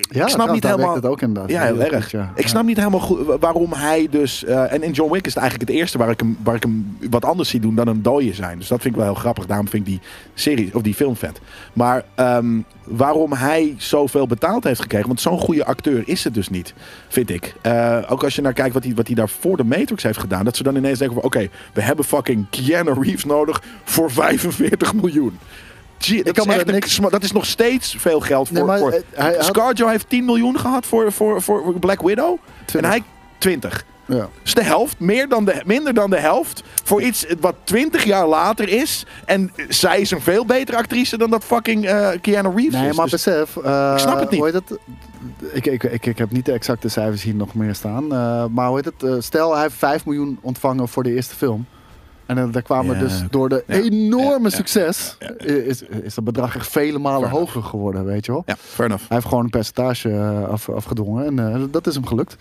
Ja, ik snap niet helemaal... werkt het ook inderdaad. Ja, heel erg. goed, ja. Ik snap niet helemaal goed wa- waarom hij dus... eh, en in John Wick is het eigenlijk het eerste waar ik, hem, waar ik hem wat anders zie doen dan een dooie zijn. Dus dat vind ik wel heel grappig. Daarom vind ik die serie of die film vet. Maar ehm, waarom hij zoveel betaald heeft gekregen... Want zo'n goede acteur is het dus niet, vind ik. Eh, ook als je naar kijkt wat hij, wat hij daar voor de Matrix heeft gedaan... dat ze dan ineens denken van... Oké, we hebben fucking Keanu Reeves nodig voor 45 miljoen. Dat, kan is een- dat is nog steeds veel geld voor... Nee, maar, voor eh, had- Scarjo heeft 10 miljoen gehad voor, voor, voor Black Widow. En hij 20. Ja. Dat is de helft, meer dan de, minder dan de helft. Voor iets wat 20 jaar later is. En zij is een veel betere actrice dan dat fucking eh Keanu Reeves Nee, is. maar Dus- besef. eh, Ik snap het niet. Hoe heet het? Ik, ik, ik, ik heb niet de exacte cijfers hier nog meer staan. eh, maar hoe heet het? Eh, stel, hij heeft 5 miljoen ontvangen voor de eerste film. En eh, daar kwamen Ja, dus door de Ja, enorme ja, succes. ja, Is, is dat bedrag echt vele malen Fair hoger geworden, weet je wel? ja, fair enough. Hij heeft gewoon een percentage eh, af, afgedwongen en eh, dat is hem gelukt.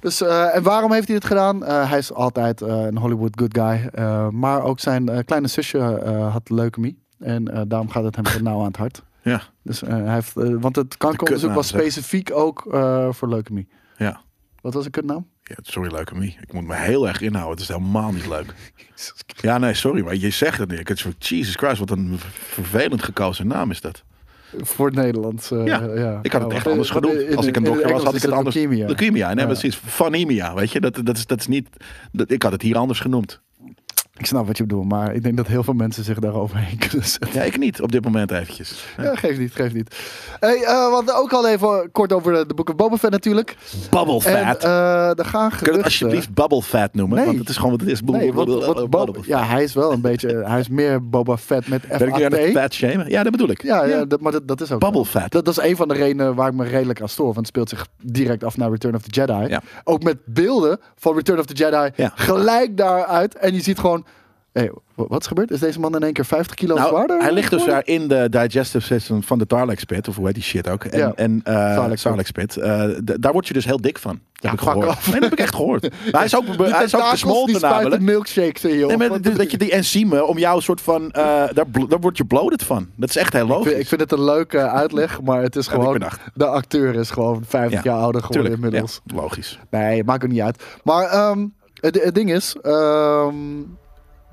Dus, eh, en waarom heeft hij dit gedaan? Eh, hij is altijd eh, een Hollywood good guy. eh, maar ook zijn eh, kleine zusje eh, had leukemie. En eh, daarom gaat het hem zo nauw aan het hart. Ja, Dus eh, hij heeft, eh, want het kankeronderzoek was specifiek ook eh, voor leukemie. ja. Wat was een kutnaam? Ja, sorry, leuke Ik moet me heel erg inhouden. Het is helemaal niet leuk. Ja, nee, sorry, maar je zegt het niet. Ik het zo, Jesus Christ, wat een vervelend gekozen naam is dat. Voor het Nederlands. eh, Ja, ja, Ik had het Ja, echt want, anders eh, in- Als ik een dokter was, had ik het anders. leukemia. Leukemia, nee, Ja. precies. Vanemia, weet je. Dat, dat, is, dat is niet... Dat, ik had het hier anders genoemd. Ik snap wat je bedoelt, maar ik denk dat heel veel mensen zich daaroverheen kunnen zetten. Ja, ik niet op dit moment eventjes. Ja, geeft niet, geeft niet. Hey, eh, hadden ook al even kort over de, de Book of Boba Fett natuurlijk. Bubble En fat. er gaan Kun je het alsjeblieft bubble fat noemen? Nee. Want het is gewoon wat het is. Nee, wat, wat, ja, hij is wel een beetje, hij is meer Boba Fett met Ben ik nu aan het FAT. shamen? Ja, dat bedoel ik. Ja, ja, dat, maar dat, dat is ook Bubble fat. Dat, dat is een van de redenen waar ik me redelijk aan stoor. Want het speelt zich direct af naar Return of the Jedi. Ja. Ook met beelden van Return of the Jedi Ja. gelijk daaruit. En je ziet gewoon... Hey, wa- wat is gebeurd? Is deze man in één keer 50 kilo Nou, zwaarder? hij ligt dus daar in de digestive system van de Tarlex pit, of hoe heet die shit ook. En, Ja. en eh Sarlacc Sarlacc pit. Eh, daar word je dus heel dik van. Ja, heb ik gehoord. Nee, dat heb ik echt gehoord. Maar hij is ook, hij is ook gesmolten namelijk. milkshakes in je. Nee, maar dat je die enzymen om jou soort van, eh, daar, daar word je bloated van. Dat is echt heel ik, logisch. vind, ik vind het een leuke uitleg, maar het is gewoon... de acteur is gewoon 50 Ja, jaar ouder geworden Tuurlijk, inmiddels. logisch. Nee, maakt ook niet uit. Maar ehm, het, het ding is, ehm,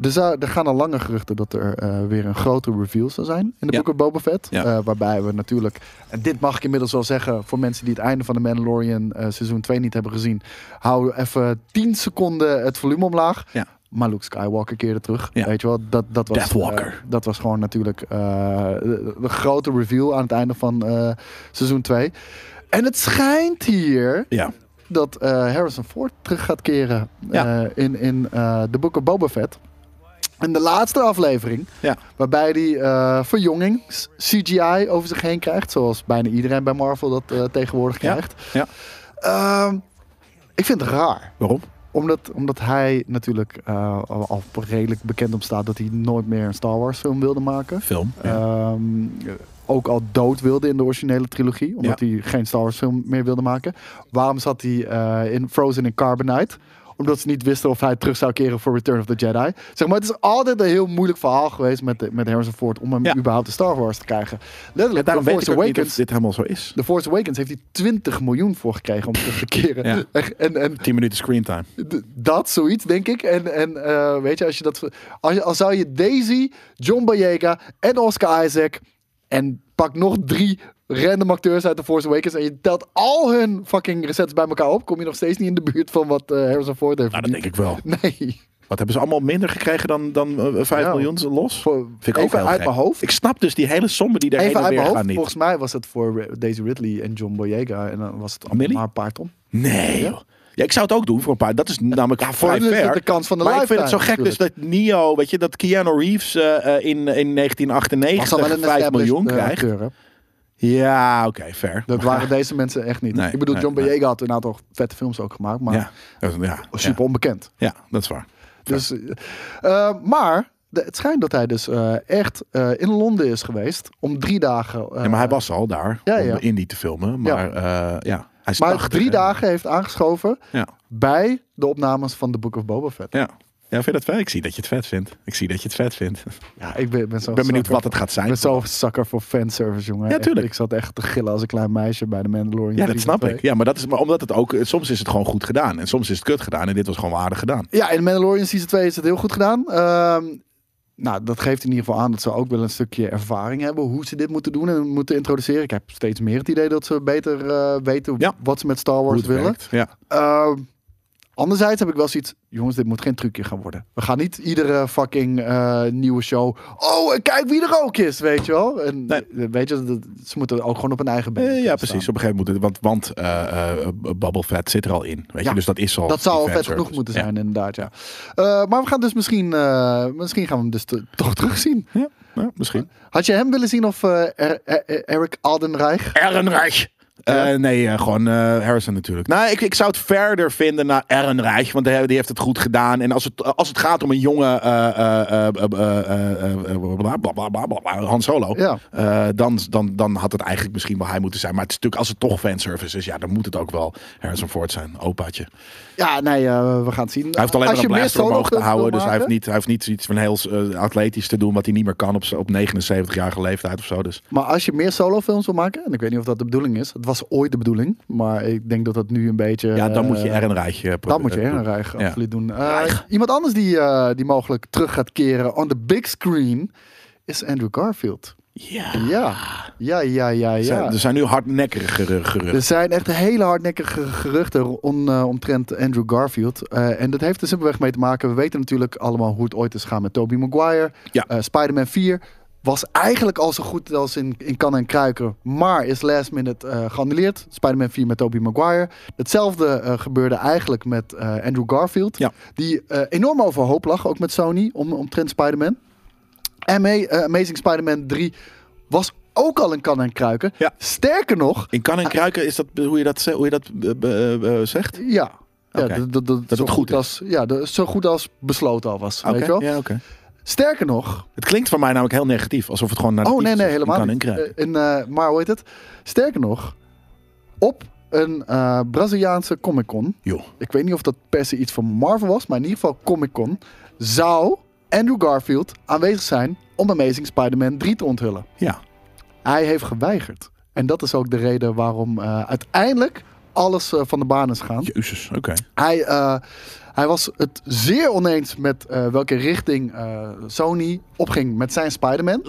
er, zou- er gaan al lange geruchten dat er eh, weer een grote reveal zal zijn in de of Boba Fett. Eh, waarbij we natuurlijk, en dit mag ik inmiddels wel zeggen voor mensen die het einde van de Mandalorian eh, seizoen 2 niet hebben gezien. Hou even 10 seconden het volume omlaag. Ja. Maar Luke Skywalker keerde terug. Ja. Weet je wel, dat, dat was, Deathwalker. dat was gewoon natuurlijk eh, de, de grote reveal aan het einde van seizoen 2. En het schijnt hier Ja. dat Harrison Ford terug gaat keren Ja. in, in Book of Boba Fett. In de laatste aflevering, Ja. waarbij hij eh verjongings CGI over zich heen krijgt, zoals bijna iedereen bij Marvel dat eh, tegenwoordig Ja. krijgt. Ja. Ehm, ik vind het raar. Waarom? Omdat, omdat hij natuurlijk eh, al, redelijk bekend om staat dat hij nooit meer een Star Wars film wilde maken. Film. Ja. Ehm, ook al dood wilde in de originele trilogie. Omdat Ja. hij geen Star Wars film meer wilde maken. Waarom zat hij in Frozen in Carbonite? Omdat ze niet wisten of hij terug zou keren voor Return of the Jedi. Zeg maar, het is altijd een heel moeilijk verhaal geweest met, met Harrison Ford om hem Ja. überhaupt de Star Wars te krijgen. Ja, Letterlijk, daarom The weet Force ik Awakens, dit helemaal zo is. The Force Awakens heeft hij 20 miljoen voor gekregen om terug te keren. Ja. En, en, 10 minuten screentime. Dat, zoiets, denk ik. En, en eh, weet je, als je dat. Als, je, als zou je Daisy, John Boyega en Oscar Isaac. en pak nog drie random acteurs uit The Force Awakens. en je telt al hun fucking recettes bij elkaar op. kom je nog steeds niet in de buurt van wat eh, Harrison Ford heeft. Nou, dat denk ik wel. Nee. Wat hebben ze allemaal minder gekregen dan, dan eh, 5 Ja. miljoen los? Voor, Vind ik ook even heel uit gek. mijn hoofd. Ik snap dus die hele sommen die heen Even en uit gaan niet. Volgens mij was het voor Daisy Ridley en John Boyega. En dan was het Millie? maar een paar ton. Nee. Ja, ik zou het ook doen voor een paar. Dat is namelijk Ja, voor de kans van de maar ik vind het zo gek dus dat Neo, weet je, dat Keanu Reeves eh, eh, in, in Was al wel 1998 een 5 miljoen eh, krijgt. acteur? Ja, oké, fair. Dat waren deze mensen echt niet. Nee, ik bedoel, John nee. Boyega had een aantal vette films ook gemaakt, maar ja, dat ja, super ja, onbekend. ja, dat is waar. Dus, eh, eh, maar de- het schijnt dat hij dus eh, echt in Londen is geweest om drie dagen. Ja, maar hij was al daar om. Indie te filmen. Maar ja, ja hij is maar 80, drie dagen heeft aangeschoven bij de opnames van The Book of Boba Fett. Ja. Ja, vind je dat vet? Ik zie dat je het vet vindt. Ik zie dat je het vet vindt. Ja, ik ben, ben zo Ik ben benieuwd wat het gaat Ik zijn. ben zo zakker voor fanservice, jongen. Ja, tuurlijk. Ik zat echt te gillen als een klein meisje bij de Mandalorian. Ja, dat snap 2. ik. Ja, maar dat is maar omdat het ook soms is het gewoon goed gedaan en soms is het kut gedaan en dit was gewoon aardig gedaan. Ja, in Mandalorian Season 2 is het heel goed gedaan. Ehm, nou, dat geeft in ieder geval aan dat ze ook wel een stukje ervaring hebben hoe ze dit moeten doen en moeten introduceren. Ik heb steeds meer het idee dat ze beter eh, weten Ja. wat ze met Star Wars willen. werkt. Ja. Ehm, anderzijds heb ik wel zoiets, jongens, dit moet geen trucje gaan worden. We gaan niet iedere fucking eh, nieuwe show. Oh, kijk wie er ook is, weet je wel. En Nee. eh, weet je, dat- ze moeten ook gewoon op een eigen been. Eh, ja, kunnen precies. staan. Op een gegeven moment, want, want Bubble Fat zit er al in. Weet Ja. je, dus dat is al. Dat zou al vet genoeg moeten Ja. zijn, inderdaad, ja. Maar we gaan dus misschien, misschien gaan we hem dus te- toch terugzien. Ja, ja, misschien. Had je hem willen zien of Eric Aldenreich? Ehrenreich. Ja? Eh, nee, eh, gewoon eh, Harrison natuurlijk. Nou, ik, ik zou het verder vinden naar Ehrenreich, want die, die heeft het goed gedaan. En als het, als het gaat om een jonge eh, eh, eh, eh, eh, eh, eh, Han Solo, Ja. eh, dan, dan, dan had het eigenlijk misschien wel hij moeten zijn. Maar het is natuurlijk, als het toch fanservice is, ja, dan moet het ook wel Harrison Ford zijn. Opaatje. Ja, nee, eh, we gaan het zien. Hij heeft alleen Als maar een blaster omhoog te houden. Dus hij heeft, niet, hij heeft niet iets van heel eh, atletisch te doen wat hij niet meer kan op, op 79-jarige leeftijd of zo. Dus Maar als je meer solofilms wil maken, en ik weet niet of dat de bedoeling is. Het was ooit de bedoeling, maar ik denk dat dat nu een beetje... ja, dan eh, moet je Ehrenreich eh, Dan moet je eh, doen. Ehrenreich Ja. absoluut doen. Eh, iemand anders die, eh, die mogelijk terug gaat keren on the big screen is Andrew Garfield. Ja. Ja, ja, ja, ja, Er zijn- ja. Er zijn nu hardnekkige geruchten. Er zijn echt hele hardnekkige geruchten om, eh, omtrent Andrew Garfield. Eh, en dat heeft er simpelweg mee te maken. We weten natuurlijk allemaal hoe het ooit is gegaan met Tobey Maguire. Ja. Eh, Spider-Man 4 was eigenlijk al zo goed als in, in kan en kruiken. Maar is last minute eh geannuleerd. Spider-Man 4 met Tobey Maguire. Hetzelfde eh, gebeurde eigenlijk met eh, Andrew Garfield. Ja. Die enorm overhoop lag, ook met Sony, om, omtrent Spider-Man. En Amazing Spider-Man 3 was ook al in kan en kruiken. Ja. Sterker nog, In kan en kruiken, is dat hoe je dat, hoe je dat zegt? ja. Ja, dat, dat, dat, het zo goed als, ja, zo goed als besloten al was. Weet je wel? Ja, oké. Sterker nog. Het klinkt voor mij namelijk heel negatief. Alsof het gewoon negatief Oh nee, nee, helemaal niet. Eh, in, eh, maar hoe heet het? Sterker nog. Op een eh, Braziliaanse Comic Con. Ik weet niet of dat per se iets van Marvel was, maar in ieder geval Comic Con. Zou Andrew Garfield aanwezig zijn om Amazing Spider-Man 3 te onthullen. Ja. Hij heeft geweigerd. En dat is ook de reden waarom uiteindelijk alles van de baan is gegaan. Jezus, oké. Hij, hij was het zeer oneens met eh, welke richting eh, Sony opging met zijn Spider-Man.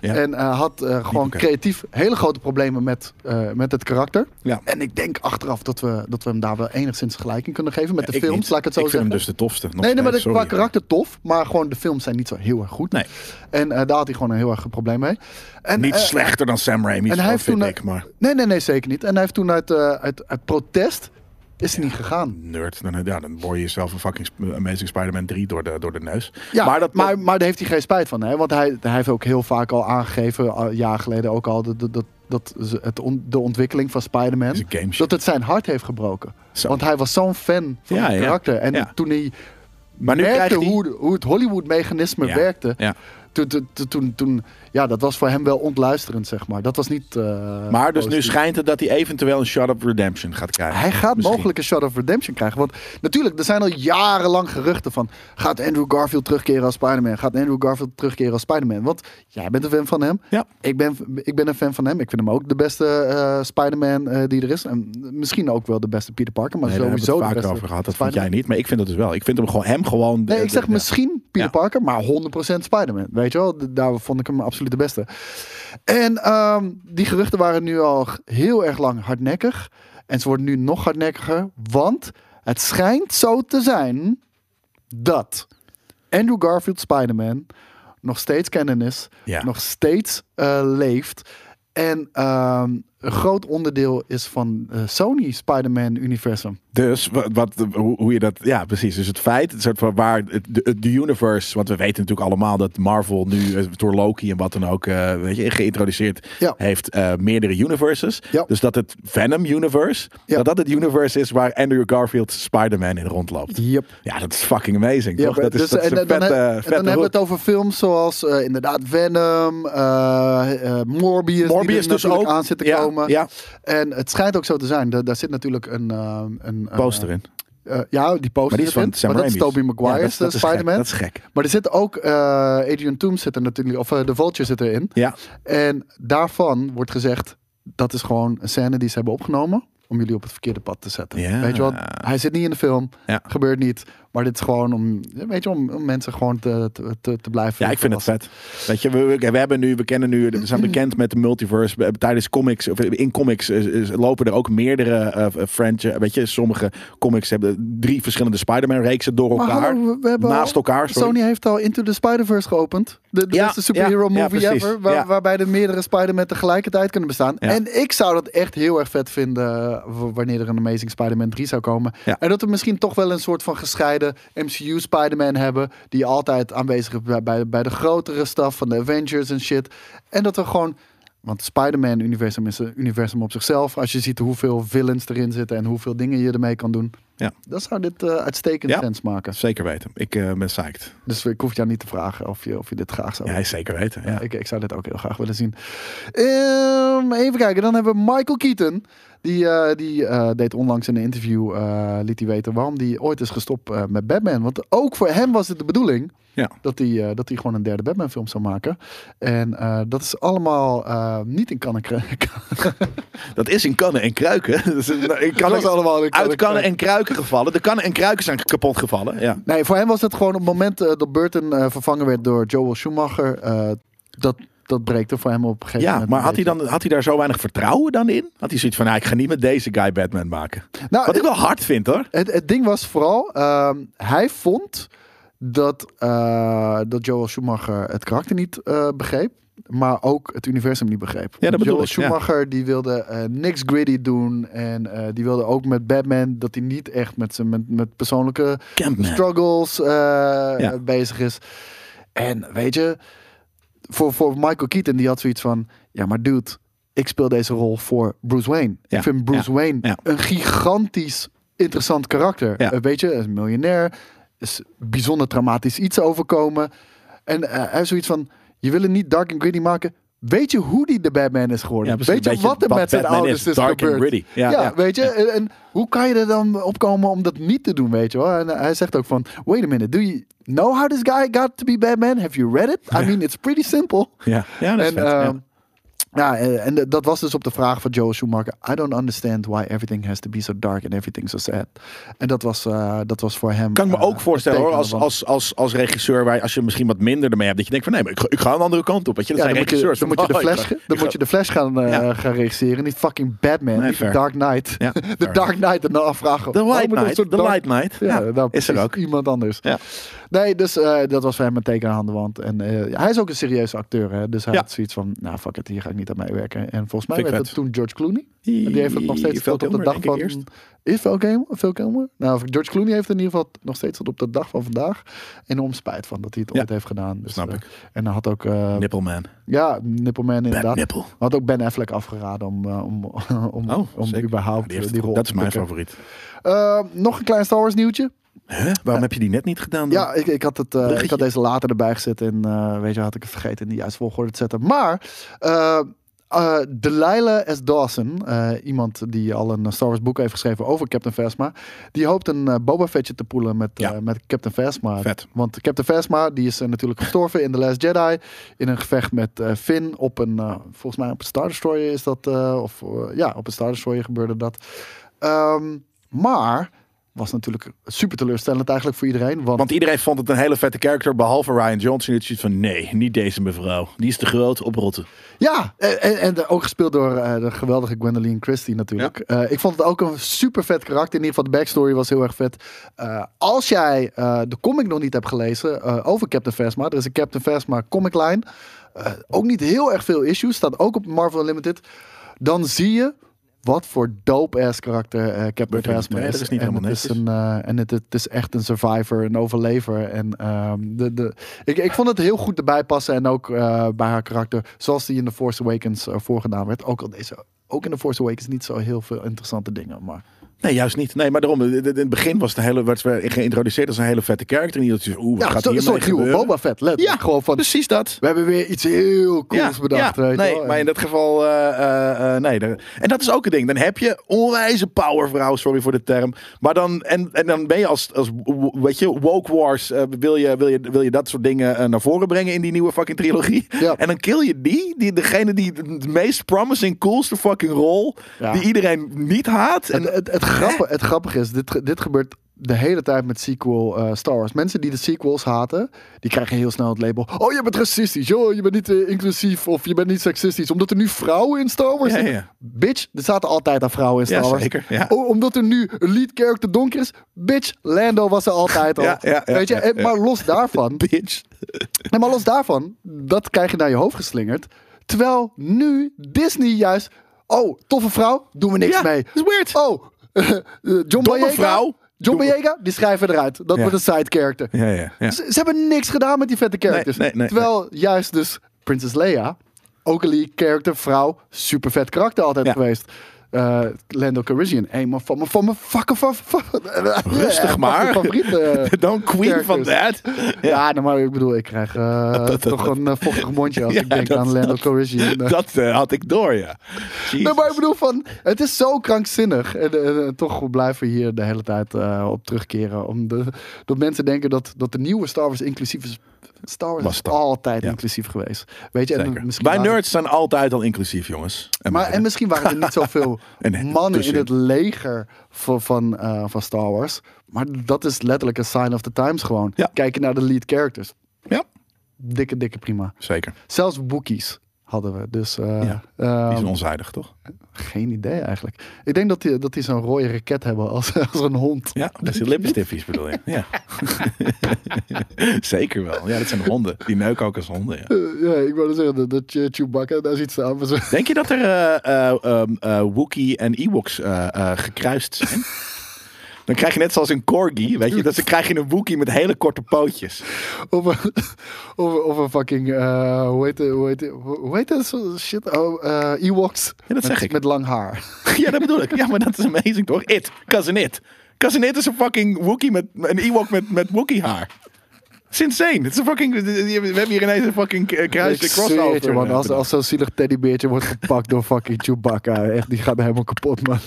Ja. En eh, had gewoon creatief hele grote problemen met, met het karakter. Ja. En ik denk achteraf dat we, dat we hem daar wel enigszins gelijk in kunnen geven met de films, niet. laat ik het zo ik vind zeggen. hem dus de tofste. Nog nee, nee, maar de, qua karakter tof, maar gewoon de films zijn niet zo heel erg goed. Nee, En daar had hij gewoon een heel erg probleem mee. En, niet slechter dan Sam Raimi, en hij heeft vind toen, ik. Maar Nee, nee, nee, zeker niet. En hij heeft toen uit, uit, uit protest is hij niet gegaan. nerd, dan, ja, dan boor je jezelf een fucking Amazing Spider-Man 3 door de, door de neus. Ja, maar dat, maar, maar daar heeft hij geen spijt van. Hè? Want hij, hij heeft ook heel vaak al aangegeven, al jaar geleden ook al, dat, dat, dat, het on- de ontwikkeling van Spider-Man, dat het zijn hart heeft gebroken. Zo. Want hij was zo'n fan van Ja, het karakter. En toen hij maar nu merkte krijgt hij... hoe, hoe het Hollywood-mechanisme werkte, ja. Toen, toen, toen, ja, dat was voor hem wel ontluisterend, zeg maar. Dat was niet... eh, Maar dus nu schijnt het dat hij eventueel een Shot of Redemption gaat krijgen. Hij gaat Misschien. mogelijk een Shot of Redemption krijgen. Want natuurlijk, er zijn al jarenlang geruchten van... gaat Andrew Garfield terugkeren als Spider-Man? Gaat Andrew Garfield terugkeren als Spider-Man? Want jij bent een fan van hem. Ja. Ik ben, ik ben een fan van hem. Ik vind hem ook de beste eh, Spider-Man eh, die er is. En misschien ook wel de beste Peter Parker. Maar Nee, daar hebben we sowieso het vaker over gehad. Dat Spider-Man. jij niet. Maar ik vind het dus wel. Ik vind hem gewoon, hem gewoon... Nee, de- ik zeg de- misschien Peter Ja. Parker, maar 100% Spider-Man. Weet je wel, daar vond ik hem absoluut de beste. En ehm, die geruchten waren nu al heel erg lang hardnekkig. En ze worden nu nog hardnekkiger, want het schijnt zo te zijn dat Andrew Garfield Spider-Man nog steeds canon is, Ja. nog steeds eh, leeft. En ehm, een groot onderdeel is van eh, Sony Spider-Man-universum. Dus wat, wat, hoe, je dat. Ja, precies. Dus het feit, het soort van waar de, de universe. Want we weten natuurlijk allemaal dat Marvel nu eh, door Loki en wat dan ook. eh, weet je, geïntroduceerd Ja. heeft eh, meerdere universes. Ja. Dus dat het Venom universe. Ja. Dat dat het universe is waar Andrew Garfield Spider-Man in rondloopt. Yep. Ja, dat is fucking amazing. Ja, toch? Dat is, dus, dat is en, een en dan, vette, en dan hebben we het over films zoals inderdaad Venom, Morbius, Morbius die er dus ook. aan zit te Ja, komen. ja. En het schijnt ook zo te zijn. da- Daar zit natuurlijk een... eh, een eh, Poster in. eh, ja, die poster Maar die is van. Sam Maar dat is. Tobey Maguire's Ja, eh. Spider-Man. Dat is gek. Maar er zit ook eh, Adrian Toomes zit er natuurlijk, of eh, de Vulture zit erin. Ja. En daarvan wordt gezegd, dat is gewoon een scène die ze hebben opgenomen om jullie op het verkeerde pad te zetten. Ja. Weet je wat? Hij zit niet in de film, Ja. gebeurt niet. Maar dit is gewoon om, weet je, om, om mensen gewoon te, te, te, blijven. Ja, ik vind het vet. Weet je, we, we, we hebben nu, we kennen nu, we zijn bekend met de multiverse. Tijdens comics, of in comics is- is- lopen er ook meerdere eh franchise. Weet je, sommige comics hebben drie verschillende Spider-Man-reeksen door elkaar. hallo, we- naast al- elkaar. sorry. Sony heeft al Into the Spider-Verse geopend. De, de Ja, beste superhero ja, movie ever. Waar. Waarbij de meerdere Spider-Man tegelijkertijd kunnen bestaan. En ik zou dat echt heel erg vet vinden eh, wanneer er een Amazing Spider-Man 3 zou komen. En dat we misschien toch wel een soort van gescheiden MCU Spider-Man hebben. Die altijd aanwezig is bij, bij, bij de grotere stuff van de Avengers en shit. En dat we gewoon... Want Spider-Man-universum is een universum op zichzelf. Als je ziet hoeveel villains erin zitten en hoeveel dingen je ermee kan doen. Ja. Dan zou dit eh, uitstekend Ja. sens maken. Zeker weten. Ik eh, ben psyched. Dus ik hoef jou niet te vragen of je, of je dit graag zou Ja, zeker weten. Ja. ja, ik, ik zou dit ook heel graag willen zien. Ehm, even kijken, dan hebben we Michael Keaton. Die, eh, die eh, deed onlangs in een interview, eh, liet hij weten waarom hij ooit is gestopt met Batman. Want ook voor hem was het de bedoeling Ja. dat hij, dat hij gewoon een derde Batman film zou maken. En dat is allemaal niet in kannen krijgen. Dat is in kannen en kruiken. Dat is in kannen, allemaal in kannen uit kannen en kruiken gevallen. De kannen en kruiken zijn kapot gevallen. Ja. Nee, voor hem was het gewoon op het moment dat Burton vervangen werd door Joel Schumacher. eh, dat dat breekte voor hem op een gegeven Ja, moment. maar een had hij, dan, had hij daar zo weinig vertrouwen dan in? Had hij zoiets van, nou, ik ga niet met deze guy Batman maken. Nou, Wat ik wel hard vind hoor. Het, het ding was vooral, ehm, hij vond dat, eh, dat Joel Schumacher het karakter niet eh, begreep. Maar ook het universum niet begreep. Ja, dat Joel ik, ja. Schumacher die wilde eh, niks gritty doen. En die wilde ook met Batman dat hij niet echt met, zijn met, met persoonlijke Campman. struggles Ja. bezig is. En weet je, voor, voor Michael Keaton die had zoiets van... Ja, maar dude, ik speel deze rol voor Bruce Wayne. Ja, Ik vind Bruce Wayne ja. een gigantisch interessant karakter. Eh, weet je, is een miljonair. Is bijzonder traumatisch iets overkomen. En eh, hij zoiets van... Je wil het niet dark and gritty maken... Weet je hoe die de Batman is geworden? Ja, weet je wat er met zijn Batman ouders is? is, Dark and gebeurd? Ja, Ja, weet je. En, en hoe kan je er dan opkomen om dat niet te doen, weet je wel? En hij zegt ook van... Wait a minute, do you know how this guy got to be Batman? Have you read it? I mean, it's pretty simple. Ja, ja dat is En, vet. ja. Ja, eh, en dat was dus op de vraag van Joel Schumacher. I don't understand why everything has to be so dark and everything so sad. En dat was, eh, dat was voor hem. Kan ik me eh, ook voorstellen hoor, als, als, als, als regisseur, waar, als je misschien wat minder ermee hebt, dat je denkt van nee, maar ik, ga- ik ga een andere kant op. Weet je, dat Ja, zijn dan moet je, regisseurs. dan moet je de oh, Flash, dan moet je de Flash gaan, eh, Ja. gaan regisseren. Niet fucking Batman, Nee, niet Dark Knight. Ja, de. Dark Knight en dan afvragen. De oh, Light Knight, de Light Knight. Ja, nou, is er ook. Iemand anders. Ja. Nee, dus eh, dat was voor hem een teken aan de wand. En eh, hij is ook een serieuze acteur. Hè? Dus hij Ja. had zoiets van, nou fuck it, hier ga ik niet aan meewerken. En volgens mij Vind werd het vet. toen George Clooney. Die heeft het nog steeds tot op de dag van... eerst. Is Val Kilmer? Nou, George Clooney heeft in ieder geval nog steeds tot op de dag van vandaag enorm spijt van dat hij het Ja. ooit heeft gedaan. Dus, Snap eh, ik. En dan had ook... Nippleman. ja, Nippleman inderdaad. Nipple. Had ook Ben Affleck afgeraden om, om, om, Oh, om überhaupt Ja, die die rol. Dat is mijn favoriet. Nog een klein Star Wars nieuwtje. Huh? Waarom heb je die net niet gedaan? dan? Ja, ik, ik, had het, eh, ik had deze later erbij gezet en eh, weet je, had ik het vergeten in de juiste volgorde te zetten. Maar eh eh, Delilah S. Dawson, iemand die al een Star Wars boek heeft geschreven over Captain Phasma, die hoopt een Boba Fettje te poelen met, Ja. met Captain Phasma. Vet. Want Captain Phasma die is natuurlijk gestorven in The Last Jedi in een gevecht met Finn op een, volgens mij op een Star Destroyer is dat, of ja, op een Star Destroyer gebeurde dat. Ehm, maar was natuurlijk super teleurstellend eigenlijk voor iedereen, want Want iedereen vond het een hele vette character, behalve Ryan Johnson. Het is van nee, niet deze mevrouw. Die is te groot, oprotten. Ja, en, en, ook gespeeld door eh, de geweldige Gwendoline Christie natuurlijk. Eh, ik vond het ook een super vet karakter. In ieder geval de backstory was heel erg vet. Eh, als jij de comic nog niet hebt gelezen over Captain Phasma. Er is een Captain Phasma comic line. Ook niet heel erg veel issues. Staat ook op Marvel Unlimited. Dan zie je wat voor dope-ass karakter eh Captain Phasma is. is niet en helemaal het is, een, eh, en het, het is echt een survivor, een overlever. En ehm, de, de, ik, ik vond het heel goed erbij passen. En ook eh, bij haar karakter, zoals die in The Force Awakens voorgedaan werd. Ook al deze, ook in The Force Awakens niet zo heel veel interessante dingen. Maar Nee, juist niet. Nee, maar daarom. In in het begin was het een hele, werd geïntroduceerd als een hele vette character. En iedereen oeh, wat ja, gaat hier een soort nieuwe Boba Fett. Let Ja, gewoon van, precies dat. we hebben weer iets heel cools bedacht. ja, weet je nee, wel. maar in dat geval, eh, eh, eh, nee. daar- en dat is ook een ding. Dan heb je onwijze powervrouw, sorry voor de term. Maar dan, en, en dan ben je als, als weet je, woke wars, eh, wil, je, wil, je, wil je dat soort dingen eh, naar voren brengen in die nieuwe fucking trilogie. Ja. En dan kill je die, die degene die de meest promising, coolste fucking rol, die iedereen niet haat. En, Het, het, het, grappige, het grappige is, dit, dit gebeurt de hele tijd met sequel eh, Star Wars. Mensen die de sequels haten, die krijgen heel snel het label. Oh, je bent racistisch. Oh, je bent niet eh, inclusief. Of je bent niet seksistisch. Omdat er nu vrouwen in Star Wars Ja, zitten. ja. Bitch, er zaten altijd al vrouwen in Star Ja, Wars. zeker, ja. Oh, omdat er nu een lead character donker is. Bitch, Lando was er altijd al. Ja, ja, ja, Weet je, maar los daarvan. bitch. Nee, maar los daarvan, dat krijg je naar je hoofd geslingerd. Terwijl nu Disney juist. Oh, toffe vrouw, doen we niks Ja, mee. is weird. Oh, John Domme Boyega. vrouw. John Boyega, die schrijven eruit. Dat wordt een side character. Ja, ja, ja. Ze, ze hebben niks gedaan met die vette characters. nee, nee, Terwijl juist dus Princess Leia, ook een lead character, vrouw, super vet karakter altijd geweest. Eh, Lando Calrissian, een van mijn van mijn fucking Rustig maar. favoriete Don't queen van that. Ja, nou, maar ik bedoel, ik krijg eh, toch een eh, vochtig mondje als Ja, ik denk dat- aan Lando dat- Calrissian. Dat had ik door, ja. Nee, maar ik bedoel van, het is zo krankzinnig. En, toch blijven we hier de hele tijd op terugkeren. Om de, dat mensen denken dat, dat de nieuwe Star Wars inclusief is. Star Wars Was is altijd Ja. inclusief geweest. Weet je, en Zeker. misschien Wij waren- nerds zijn altijd al inclusief, jongens. En Maar, en misschien waren er niet zoveel En mannen in het leger van, van, eh, van Star Wars. Maar dat is letterlijk een sign of the times gewoon. Ja. Kijk je naar de lead characters. Ja. dikke, dikke prima. Zeker. Zelfs Wookiees hadden we. Dus eh, Ja, ehm, Die is onzijdig, toch? geen idee eigenlijk. Ik denk dat die, dat die zo'n rode raket hebben als, als een hond. Ja, dat is lippenstiffies bedoel je. Ja. Zeker wel. Ja, dat zijn honden. Die neuken ook als honden. Ja. Eh, ja, ik wilde zeggen dat, je Chewbacca daar ziet staan. Zo, Denk je dat er eh eh, ehm, eh, Wookie en Ewoks gekruist zijn? Dan krijg je net zoals een corgi, weet je, dat ze krijg je een Wookie met hele korte pootjes. of, een, of, of een fucking, eh, hoe heet het, hoe heet het, hoe heet zo- shit, oh, eh, Ewoks. Ja, dat zeg met, ik. Met lang haar. Ja, dat bedoel ik. Ja, maar dat is amazing toch? It, Cousin It. Cousin It is een fucking Wookie met een Ewok met, met Wookie haar. Het is insane. Het is een fucking, we hebben hier ineens een fucking kruis de Ik zweer crossover. je, man. Als, als zo'n zielig teddybeertje wordt gepakt door fucking Chewbacca. Echt, die gaat helemaal kapot, man.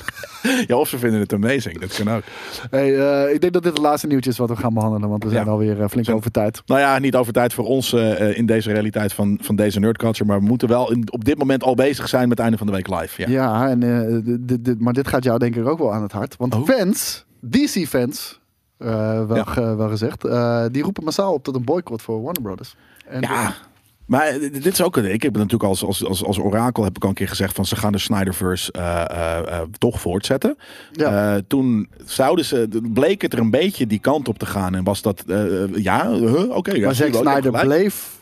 Ja, of ze vinden het amazing. Dat kan ook. Hey, eh, ik denk dat dit het laatste nieuwtje is wat we gaan behandelen. Want we zijn Ja. alweer eh, flink over tijd. Nou ja, niet over tijd voor ons eh, in deze realiteit van, van deze nerdculture. Maar we moeten wel in, op dit moment al bezig zijn met het einde van de week live. Ja. Ja, en, dit- dit- dit- maar dit gaat jou denk ik ook wel aan het hart. Want Oh. fans, DC-fans, wel, Ja. ge- wel gezegd, eh, die roepen massaal op tot een boycott voor Warner Brothers. En, Ja, maar eh, dit is ook een. Ik heb natuurlijk als, als, als, als orakel heb ik al een keer gezegd van ze gaan de Snyderverse eh, eh, eh, toch voortzetten. Ja. Eh, toen zouden ze, bleek het er een beetje die kant op te gaan en was dat eh, ja, huh, oké. ja, maar Zack wel, hebt Snyder bleef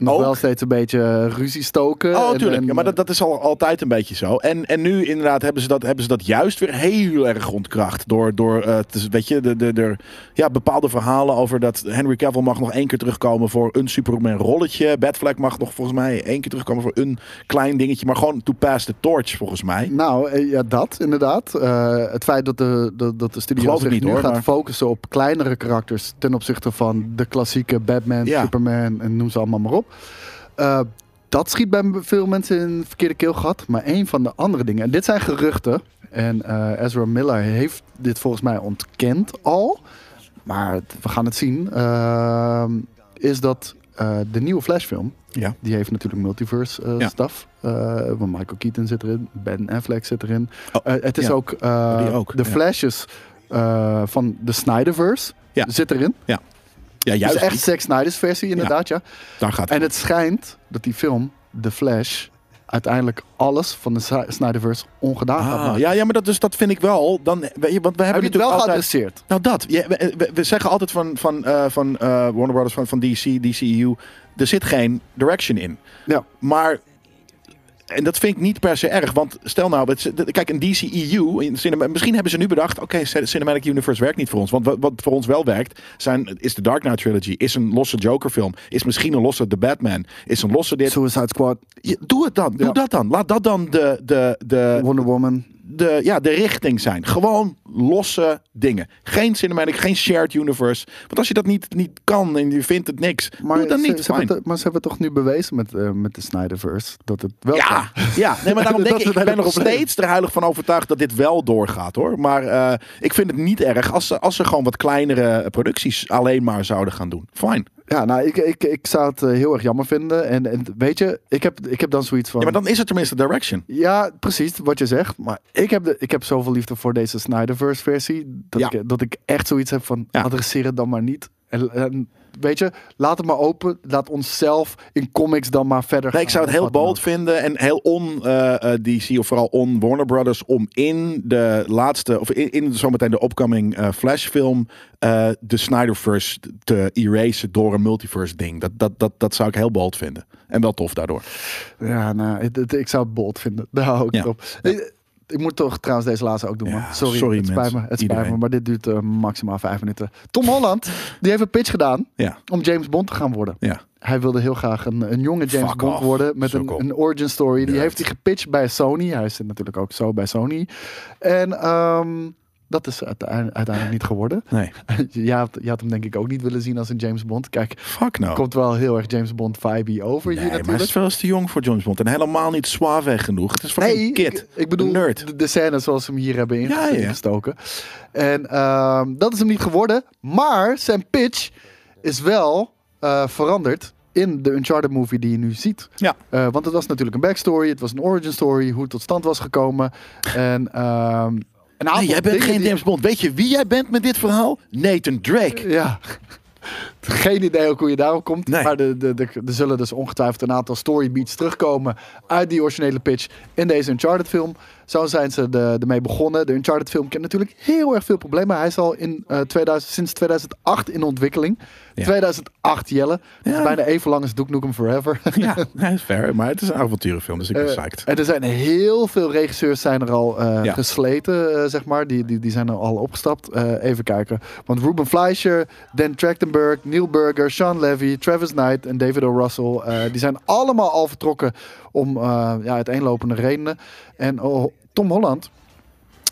nog Ook. wel steeds een beetje eh, ruzie stoken. Oh, tuurlijk. ja, maar dat, dat is al altijd een beetje zo. En, en nu inderdaad hebben ze, dat, hebben ze dat juist weer heel erg ontkracht. Door, door eh, te- weet je, de, de, de, ja, bepaalde verhalen over dat Henry Cavill mag nog één keer terugkomen voor een Superman rolletje. Batfleck mag nog volgens mij één keer terugkomen voor een klein dingetje. Maar gewoon to pass the torch volgens mij. Nou, eh, ja, dat inderdaad. Het feit dat de, dat, dat de studio zich niet, nu hoor, gaat maar- focussen op kleinere karakters ten opzichte van de klassieke Batman, Ja. Superman en noem ze allemaal maar op. Eh, dat schiet bij veel mensen in het verkeerde keelgat. Maar een van de andere dingen, en dit zijn geruchten. En eh, Ezra Miller heeft dit volgens mij ontkend al. Maar we gaan het zien. Ehm, is dat eh, de nieuwe Flash-film. Ja. Die heeft natuurlijk multiverse eh Ja. Eh, want Michael Keaton zit erin. Ben Affleck zit erin. Oh, Eh, het is ja. ook, eh, de ja. flashes eh, van de Snyderverse. Ja. Zit erin. Ja, Dus juist. echt niet. Zack Snyder's versie inderdaad, ja. Daar gaat En het. schijnt dat die film, The Flash, uiteindelijk alles van de Snyderverse ongedaan gaat Ah, maken. ja, ja, maar dat, dus, dat vind ik wel. Dan, weet je, want we hebben Heb je het wel natuurlijk altijd... geadresseerd? Nou, dat. Ja, we, we- we zeggen altijd van, van, eh, van eh, Warner Brothers, van, van DC, DCU. Er zit geen direction in. Ja. Maar. En dat vind ik niet per se erg. Want stel nou, kijk, een DCEU. in cinema- Misschien hebben ze nu bedacht. Oké, Cinematic Universe werkt niet voor ons. Want wat, wat voor ons wel werkt. Zijn, is de Dark Knight Trilogy. Is een losse Joker film. Is misschien een losse The Batman. Is een losse dit. Suicide Squad, Ja, Doe het dan. Doe Ja. dat dan. Laat dat dan de, de, de, Wonder Woman. De, ja, de richting zijn. Gewoon losse dingen. Geen cinematic, geen shared universe. Want als je dat niet, niet kan en je vindt het niks, Maar, dan ze, niet. ze het- maar ze hebben toch nu bewezen met, eh, met de Snyderverse dat het wel kan. Ja, ja, nee, maar daarom denk ik, ik ben nog steeds er heilig van overtuigd dat dit wel doorgaat hoor. Maar eh, ik vind het niet erg als ze, als ze gewoon wat kleinere producties alleen maar zouden gaan doen. Fine. Ja, nou, ik, ik, ik zou het eh, heel erg jammer vinden. En, en weet je, ik heb, ik heb dan zoiets van... Ja, maar dan is het tenminste direction. Ja, precies wat je zegt. Maar ik heb, de, ik heb zoveel liefde voor deze Snyderverse versie. Dat, Ja. ik, dat ik echt zoiets heb van adresseer het dan maar niet. En, en weet je, laat het maar open. Laat onszelf in comics dan maar verder Nee, ik zou het heel dan bold vinden en heel on-DC of vooral on-Warner Brothers om in de laatste, of in, in zometeen de upcoming eh, Flash-film eh, de Snyderverse te erasen door een multiverse ding. Dat, dat, dat, dat zou ik heel bold vinden. En wel tof daardoor. Ja, nou, ik zou het bold vinden. Daar hou ik Ja. op. Ik, ik moet toch trouwens deze laatste ook doen, Ja, man. Sorry, sorry, het spijt me. Het spijt me, maar dit duurt eh, maximaal vijf minuten. Tom Holland, die heeft een pitch gedaan Ja, om James Bond te gaan worden. ja. Hij wilde heel graag een, een jonge James Fuck Bond off, worden met een, een origin story. Die heeft hij gepitcht bij Sony. Hij zit natuurlijk ook zo bij Sony. En ehm, dat is uiteindelijk, niet geworden. Nee. je, had, je had hem denk ik ook niet willen zien als een James Bond. Kijk, Fuck no. komt wel heel erg James Bond vibe over nee, hier maar hij natuurlijk. is veel te jong voor James Bond. En helemaal niet suave genoeg. Het is voor een kid. ik, ik bedoel nerd. De, de scène zoals ze hem hier hebben inge- Ja, ja. ingestoken. En ehm, dat is hem niet geworden. Maar zijn pitch is wel eh, veranderd in de Uncharted movie die je nu ziet. Ja. Eh, want het was natuurlijk een backstory, het was een origin story, hoe het tot stand was gekomen. En ehm, een aantal Nee, jij bent geen die- James Bond. Weet je wie jij bent met dit verhaal? Nathan Drake. Ja. Geen idee ook hoe je daarop komt. Nee. Maar de, de, de, er zullen dus ongetwijfeld een aantal storybeats terugkomen uit die originele pitch in deze Uncharted film. Zo zijn ze de, ermee begonnen. De Uncharted film kent natuurlijk heel erg veel problemen. Hij is al in, eh, 2000, sinds 2008 in ontwikkeling. Ja. 2008 Jelle. Is bijna even lang als Duke Nukem Forever. Ja, nee, is fair. Maar het is een avonturenfilm, dus ik ben Eh, psyched. en er zijn heel veel regisseurs zijn er al eh, Ja. gesleten, eh, zeg maar. Die, die, die zijn er al opgestapt. Eh, even kijken. Want Ruben Fleischer, Dan Trachtenberg, Neil Burger, Sean Levy, Travis Knight en David O. Russell. eh, die zijn allemaal al vertrokken om eh, ja, uiteenlopende redenen. En oh, Tom Holland,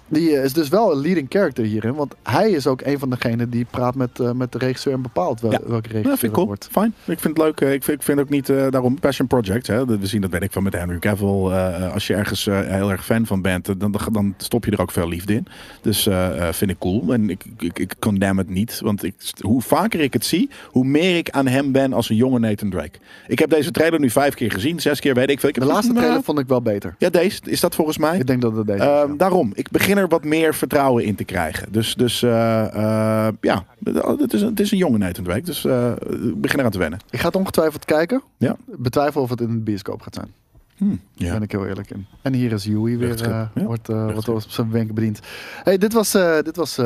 die eh, is dus wel een leading character hierin. Want hij is ook een van degenen die praat met, eh, met de regisseur en bepaalt wel, Ja. welke regisseur Ja, vind ik cool. wordt. Fijn. Ik vind het leuk. eh, Ik vind, ik vind ook niet daarom passion project. Hè. We zien dat weet ik van met Henry Cavill. als je ergens heel erg fan van bent, dan, dan, stop je er ook veel liefde in. Dus vind ik cool. En ik, ik, ik condemn het niet. Want ik, hoe vaker ik het zie, hoe meer ik aan hem ben als een jonge Nathan Drake. Ik heb deze trailer nu vijf keer gezien. Zes keer weet ik veel. Ik De laatste Nou, trailer vond ik wel beter. Ja, deze. Is dat volgens mij? Ik denk dat het deze is, Ehm, ja. daarom, ik begin er wat meer vertrouwen in te krijgen. Dus, dus eh, eh, ja, het is, een, het is een jonge Nathan Drake. Dus eh, ik begin eraan te wennen. Ik ga het ongetwijfeld kijken. Ja. Betwijfel of het in de bioscoop gaat zijn. Hm, Daar ja. ben ik heel eerlijk in. En hier is Yui weer, ja. wordt, wordt Luchtschip. op zijn wenk bediend. hey, dit was, dit was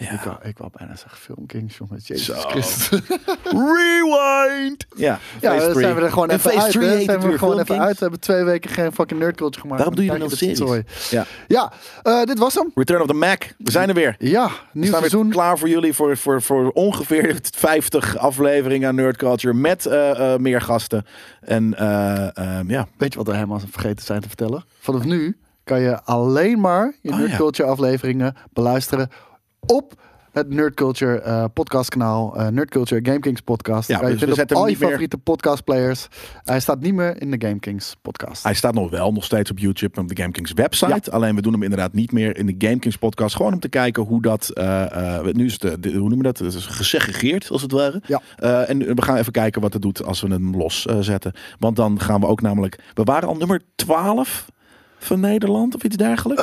Ja. ik, wou, ik wou bijna zeggen Film Kings, jongen. Jezus Zo. Christus. Rewind! Ja, ja, dan zijn we er gewoon En even uit. hè. Zijn we gewoon Film even Kings. uit. We hebben twee weken geen fucking nerd culture gemaakt. Daarom doe je series. zooi. Ja. Ja, eh, dit was hem. Return of the Mac. We zijn er weer. Ja, We nieuw weer seizoen. klaar voor jullie voor, voor, voor ongeveer 50 afleveringen aan Nerd Culture. Met eh, eh, meer gasten. En eh, ehm, ja, Weet je wat we helemaal vergeten zijn te vertellen? Vanaf nu kan je alleen maar je Oh, Nerd ja. Culture afleveringen beluisteren op het Nerd Culture eh, podcastkanaal. eh Nerd Culture Game Kings podcast. Ja, je dus we vinden op al je meer- favoriete podcastplayers. Hij staat niet meer in de Game Kings podcast. Hij staat nog wel nog steeds op YouTube en op de GameKings website. Alleen we doen hem inderdaad niet meer in de GameKings podcast. Gewoon om te kijken hoe dat. eh, nu is het, de- hoe noemen we dat? Het is gesegregeerd als het ware. Ja. En we gaan even kijken wat het doet als we hem los eh, zetten. Want dan gaan we ook namelijk. We waren al nummer 12 van Nederland of iets dergelijks.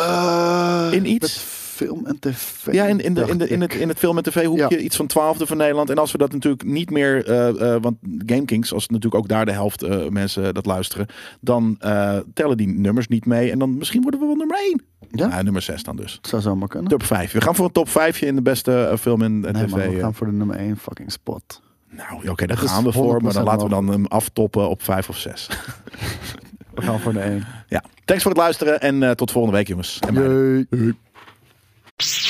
In iets? Film en tv. Ja, in, in, de, in, de, in, het, in het film- en tv-hoekje Ja. iets van twaalfde van Nederland. En als we dat natuurlijk niet meer, eh, eh, want GameKings, als natuurlijk ook daar de helft eh, mensen dat luisteren, dan tellen die nummers niet mee. En dan misschien worden we wel nummer 1. Ja? Ja, nummer 6 dan dus. Zou zomaar kunnen. Top 5. We gaan voor een top 5 in de beste film en nee, tv. man, we gaan voor de nummer 1 fucking spot. Nou, oké, daar Dat gaan we voor. Maar dan 100% laten we dan hem aftoppen op 5 of 6. We gaan voor de 1. ja, thanks voor het luisteren en tot volgende week jongens. En. you